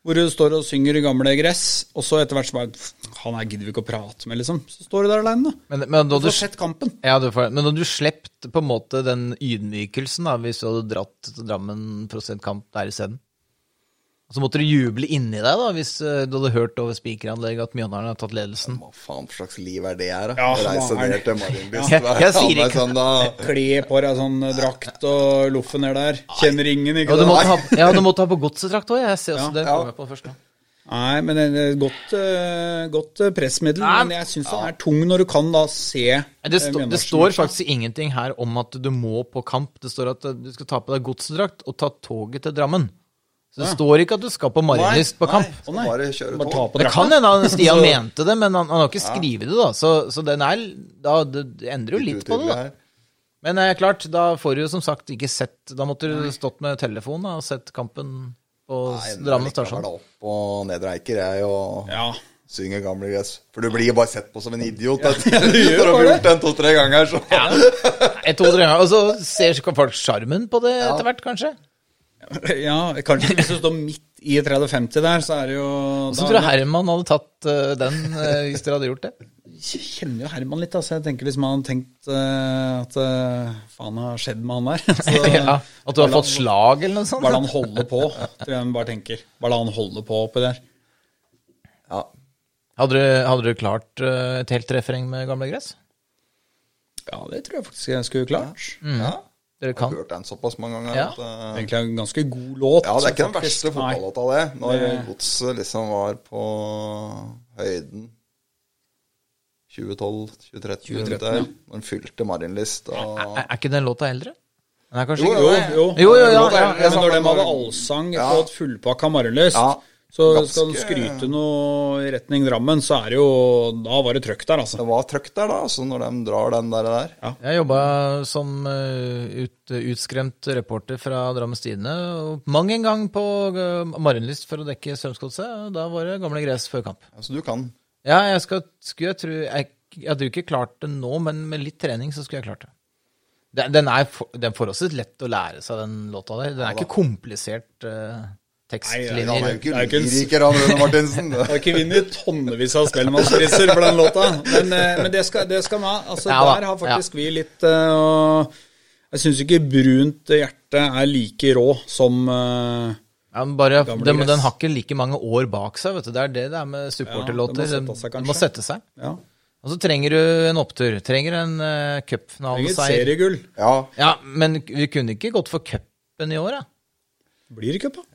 Hvor du står og synger i gamle gress, og så etter hvert så bare Han her gidder vi ikke å prate med, liksom. Så står du der aleine, da. Men, men, da Du har får sett kampen. ja, du får, men da du slept på en måte den ydmykelsen, da, hvis du hadde dratt til Drammen for å se en kamp der isteden Så måtte du juble inni deg, da, hvis eh, du hadde hørt over spikeranlegget at Mjøndalen har tatt ledelsen. Hva faen for slags liv er det her, da? Ja, reise ned til Marienlyst Ja, hver ikke- søndag. Kle på deg sånn drakt og loffen ned der. Kjenner ingen, ikke Ja, du sant? måtte ja, du måtte ha på godsedrakt òg. Jeg ser også Ja. det. Ja. jeg på først nå. Nei, men det er godt, eh, godt eh, pressmiddel. Nei, Men jeg syns den er tung når du kan da se Det, sto, det står faktisk ingenting her om at du må på kamp. Det står at du skal ta på deg godsdrakt og ta toget til Drammen. Så det står ikke at du skal på Marienlyst på kamp. Nei, nei. bare kjøre Bare tog. på Det kan hende han Stian <laughs> mente det, men han, han har ikke skrevet det, da. Så, så den er da, Det det endrer jo litt på det, da. Men eh, klart, da får du jo som sagt ikke sett Da måtte du stått med telefonen da, og sett kampen på Drammen stasjon. opp på ned Reiker, jeg, og Ja. synger gamle gress. For du blir jo bare sett på som en idiot. Ja, <laughs> du gjør Når du har bare gjort den to-tre ganger, så Et, to, tre ganger. Og så ser folk sjarmen på det etter hvert, kanskje. Ja, kanskje hvis du står midt i 30-50 der, så er det jo Så tror du Herman hadde tatt uh, den uh, hvis dere hadde gjort det. Jeg kjenner jo Herman litt, altså. Jeg tenker liksom han har tenkt uh, at uh, faen har skjedd med han der. <laughs> Så, <laughs> Ja, at du har fått slag eller noe sånt. Hva er det han holder på? Tror jeg han bare tenker. Hva er det han holder på oppi der? Ja. Hadde du, hadde du klart et helt refreng med gamle gress? Ja, det tror jeg faktisk jeg skulle klart. ja. Dere Jeg har hørt den såpass mange ganger. Ja. At, uh, Egentlig en ganske god låt. ja, det er ikke den verste fotballåta, det. Når Det- godset liksom var på høyden 2012-2013, 2013, der, ja. når den fylte Marienlyst og Er, er ikke den låta eldre? Den er kanskje Jo, ikke Jo, Nei. jo. Jo, jo, ja, Låta er- ja, men ja, når de men hadde når- allsang Ja. på et fullpakka Marienlyst, Ja, så ganske- skal du skryte noe i retning Drammen, så er det jo Da var det trøkk der, altså. Det var trøkk der, da, altså når de drar den der. der. Jeg jobba som eh, ut, utskremt reporter fra Drammens Tidende. Mang en gang på uh, Marienlyst for å dekke Strømsgodset. Da var det gamle gress før kamp. Altså, du kan. Ja, jeg skal, skulle jeg tro Jeg, jeg hadde jo ikke klart det nå, men med litt trening så skulle jeg klart det. Den, den er, for, den forholdsvis lett å lære seg, den låta der. Den er ikke komplisert uh, Nei, Han er tekstlinjer. jo ikke er jo ikke en- lyriker, han Rune Martinsen. <laughs> Jeg har ikke vunnet tonnevis av Spellemannspriser for den låta, men, eh, men det skal det skal man. Altså, Ja der har faktisk vi litt uh, Jeg syns ikke brunt hjerte er like rå som uh, Ja, men bare, Gamle den, gress. den har ikke like mange år bak seg. vet du. Det er det det er med supporterlåter. Ja, Den må sette seg, den må sette seg. Ja. Og så trenger du en opptur. Trenger en uh, Trenger et seriegull. Ja, Ja, men vi kunne ikke gått for cupen i år, da. Blir det cup, da?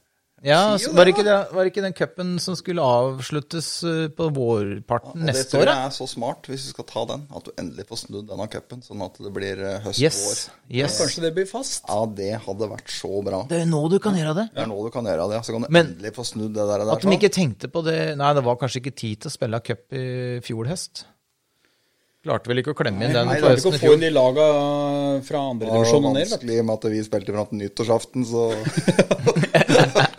Ja, Si var, det, ikke det, var ikke den cupen som skulle avsluttes eh, på vårparten neste år? det tror jeg er så smart, hvis vi skal ta den, at du endelig får snudd denne cupen, sånn at det blir eh, høst-vår. Yes. yes. Kanskje det blir fast? Ja, det hadde vært så bra. Det er nå du kan gjøre det. Det er nå du kan gjøre det. Så kan du Men- endelig få snudd det der. der At de ikke tenkte på det Nei, det var kanskje ikke tid til å spille cup i fjor høst. Klarte vel ikke å klemme inn den Nei, på Klarer ikke å i få inn de laga fra andre Det var divisjon og ned. Det var vanskelig <laughs> med at vi spilte fram til nyttårsaften, så <laughs>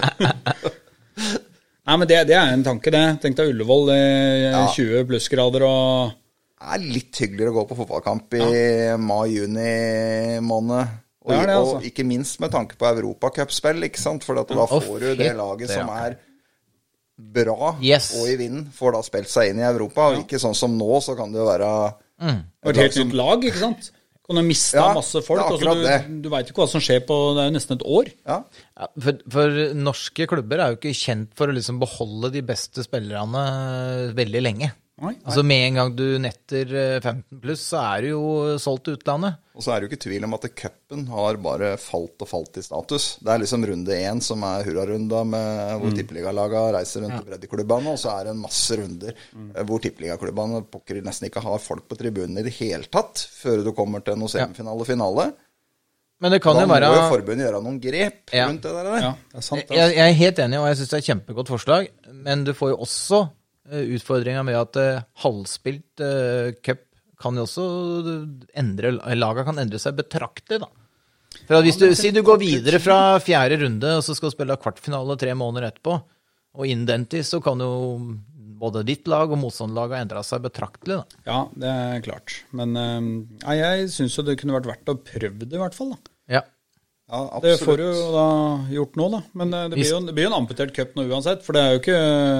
Nei, men det, det er en tanke, det. Tenk deg Ullevål, ja. 20 plussgrader og det er litt hyggeligere å gå på fotballkamp i mai-juni måned. Og, Det det, altså. og ikke minst med tanke på europacupspill, ikke sant. For da får får du det laget som er bra Yes. og i vinden, får da spilt seg inn i Europa. Og ikke sånn som nå, så kan det jo være mm. et helt nytt lag, ikke sant? Kan du mista Ja, masse folk. det er altså, du du veit ikke hva som skjer på Det er jo nesten et år. Ja. Ja, for, for norske klubber er jo ikke kjent for å liksom beholde de beste spillerne veldig lenge. Nei. Altså Med en gang du netter eh, 15 pluss, så er du jo solgt til utlandet. Og så er det jo ikke tvil om at cupen har bare falt og falt i status. Det er liksom runde én som er hurrarunda med hvor tippeligalagene reiser rundt i breddeklubbene, og så er det en masse runder mm. hvor tippeligaklubbene pokker nesten ikke har folk på tribunen i det hele tatt før du kommer til noe semifinale og finale. Men det kan Da jo må jo forbundet gjøre noen grep Ja. rundt det der. Ja, det er sant. jeg, Altså. jeg er helt enig, og jeg syns det er et kjempegodt forslag. Men du får jo også eh, utfordringa med at eh, halvspilt eh, cup kan jo også endre Laga kan endre seg betraktelig, da. For hvis du, Si du går videre fra fjerde runde, og så skal du spille kvartfinale tre måneder etterpå, og innen den tid så kan jo både ditt lag og motstanderlaget ha endra seg betraktelig, da. Ja, det er klart. Men eh, nei, jeg syns jo det kunne vært verdt å prøve det, i hvert fall. da. Ja. Det får du jo da gjort nå, da. Men eh, det blir jo, det blir en amputert cup nå uansett. For det er jo ikke,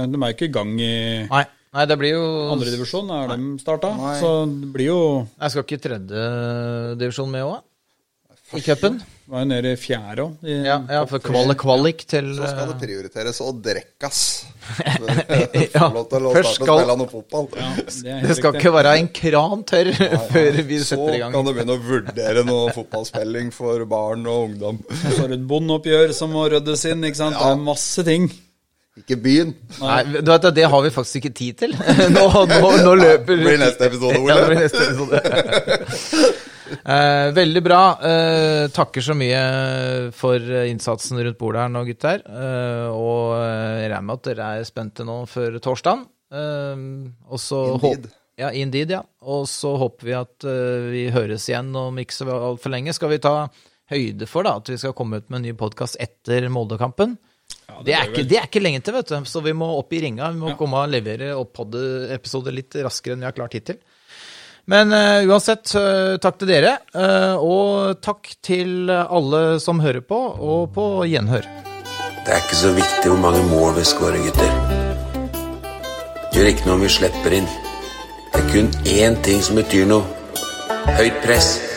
de er jo ikke i gang i Nei, nei, det blir jo andredivisjon. Er de starta? Så det blir jo Jeg skal ikke tredjedivisjon med òg, i cupen? Var jo nede i fjerde òg. Ja, ja, for kvalik, kvalik til Så skal det eh, prioriteres og drekkas. <laughs> <laughs> Ja, å først å skal- noe fotball. <laughs> Det skal ikke være en kran tørr før vi Så setter i gang. Så kan du begynne å vurdere noe fotballspilling for barn og ungdom. Så har du et bondeoppgjør som må ryddes inn. ikke sant? Det er masse ting. Ikke byen. Nei, du vet, det har vi faktisk ikke tid til. Nå, nå, nå løper Det blir neste episode, Ja, det blir neste episode. Eh, veldig bra. Eh, takker så mye for innsatsen rundt bordet her nå, gutter. Eh, og eh, jeg regner med at dere er spente nå før torsdagen. Eh, og så Indeed. Ja, indeed, ja. Og så håper vi at eh, vi høres igjen om ikke så altfor lenge. Skal vi ta høyde for da, at vi skal komme ut med en ny podkast etter Moldekampen? det, er bør ikke, det er ikke lenge til, vet du. Så vi må opp i ringa. Vi må Ja. komme og levere opp pod-episoder litt raskere enn vi har klart hittil. Men uh, uansett, uh, takk til dere. Uh, og takk til alle som hører på, og på gjenhør. Det er ikke så viktig hvor mange mål vi skårer, gutter. Gjør ikke noe om vi slipper inn. Det er kun én ting som betyr noe. Høyt press.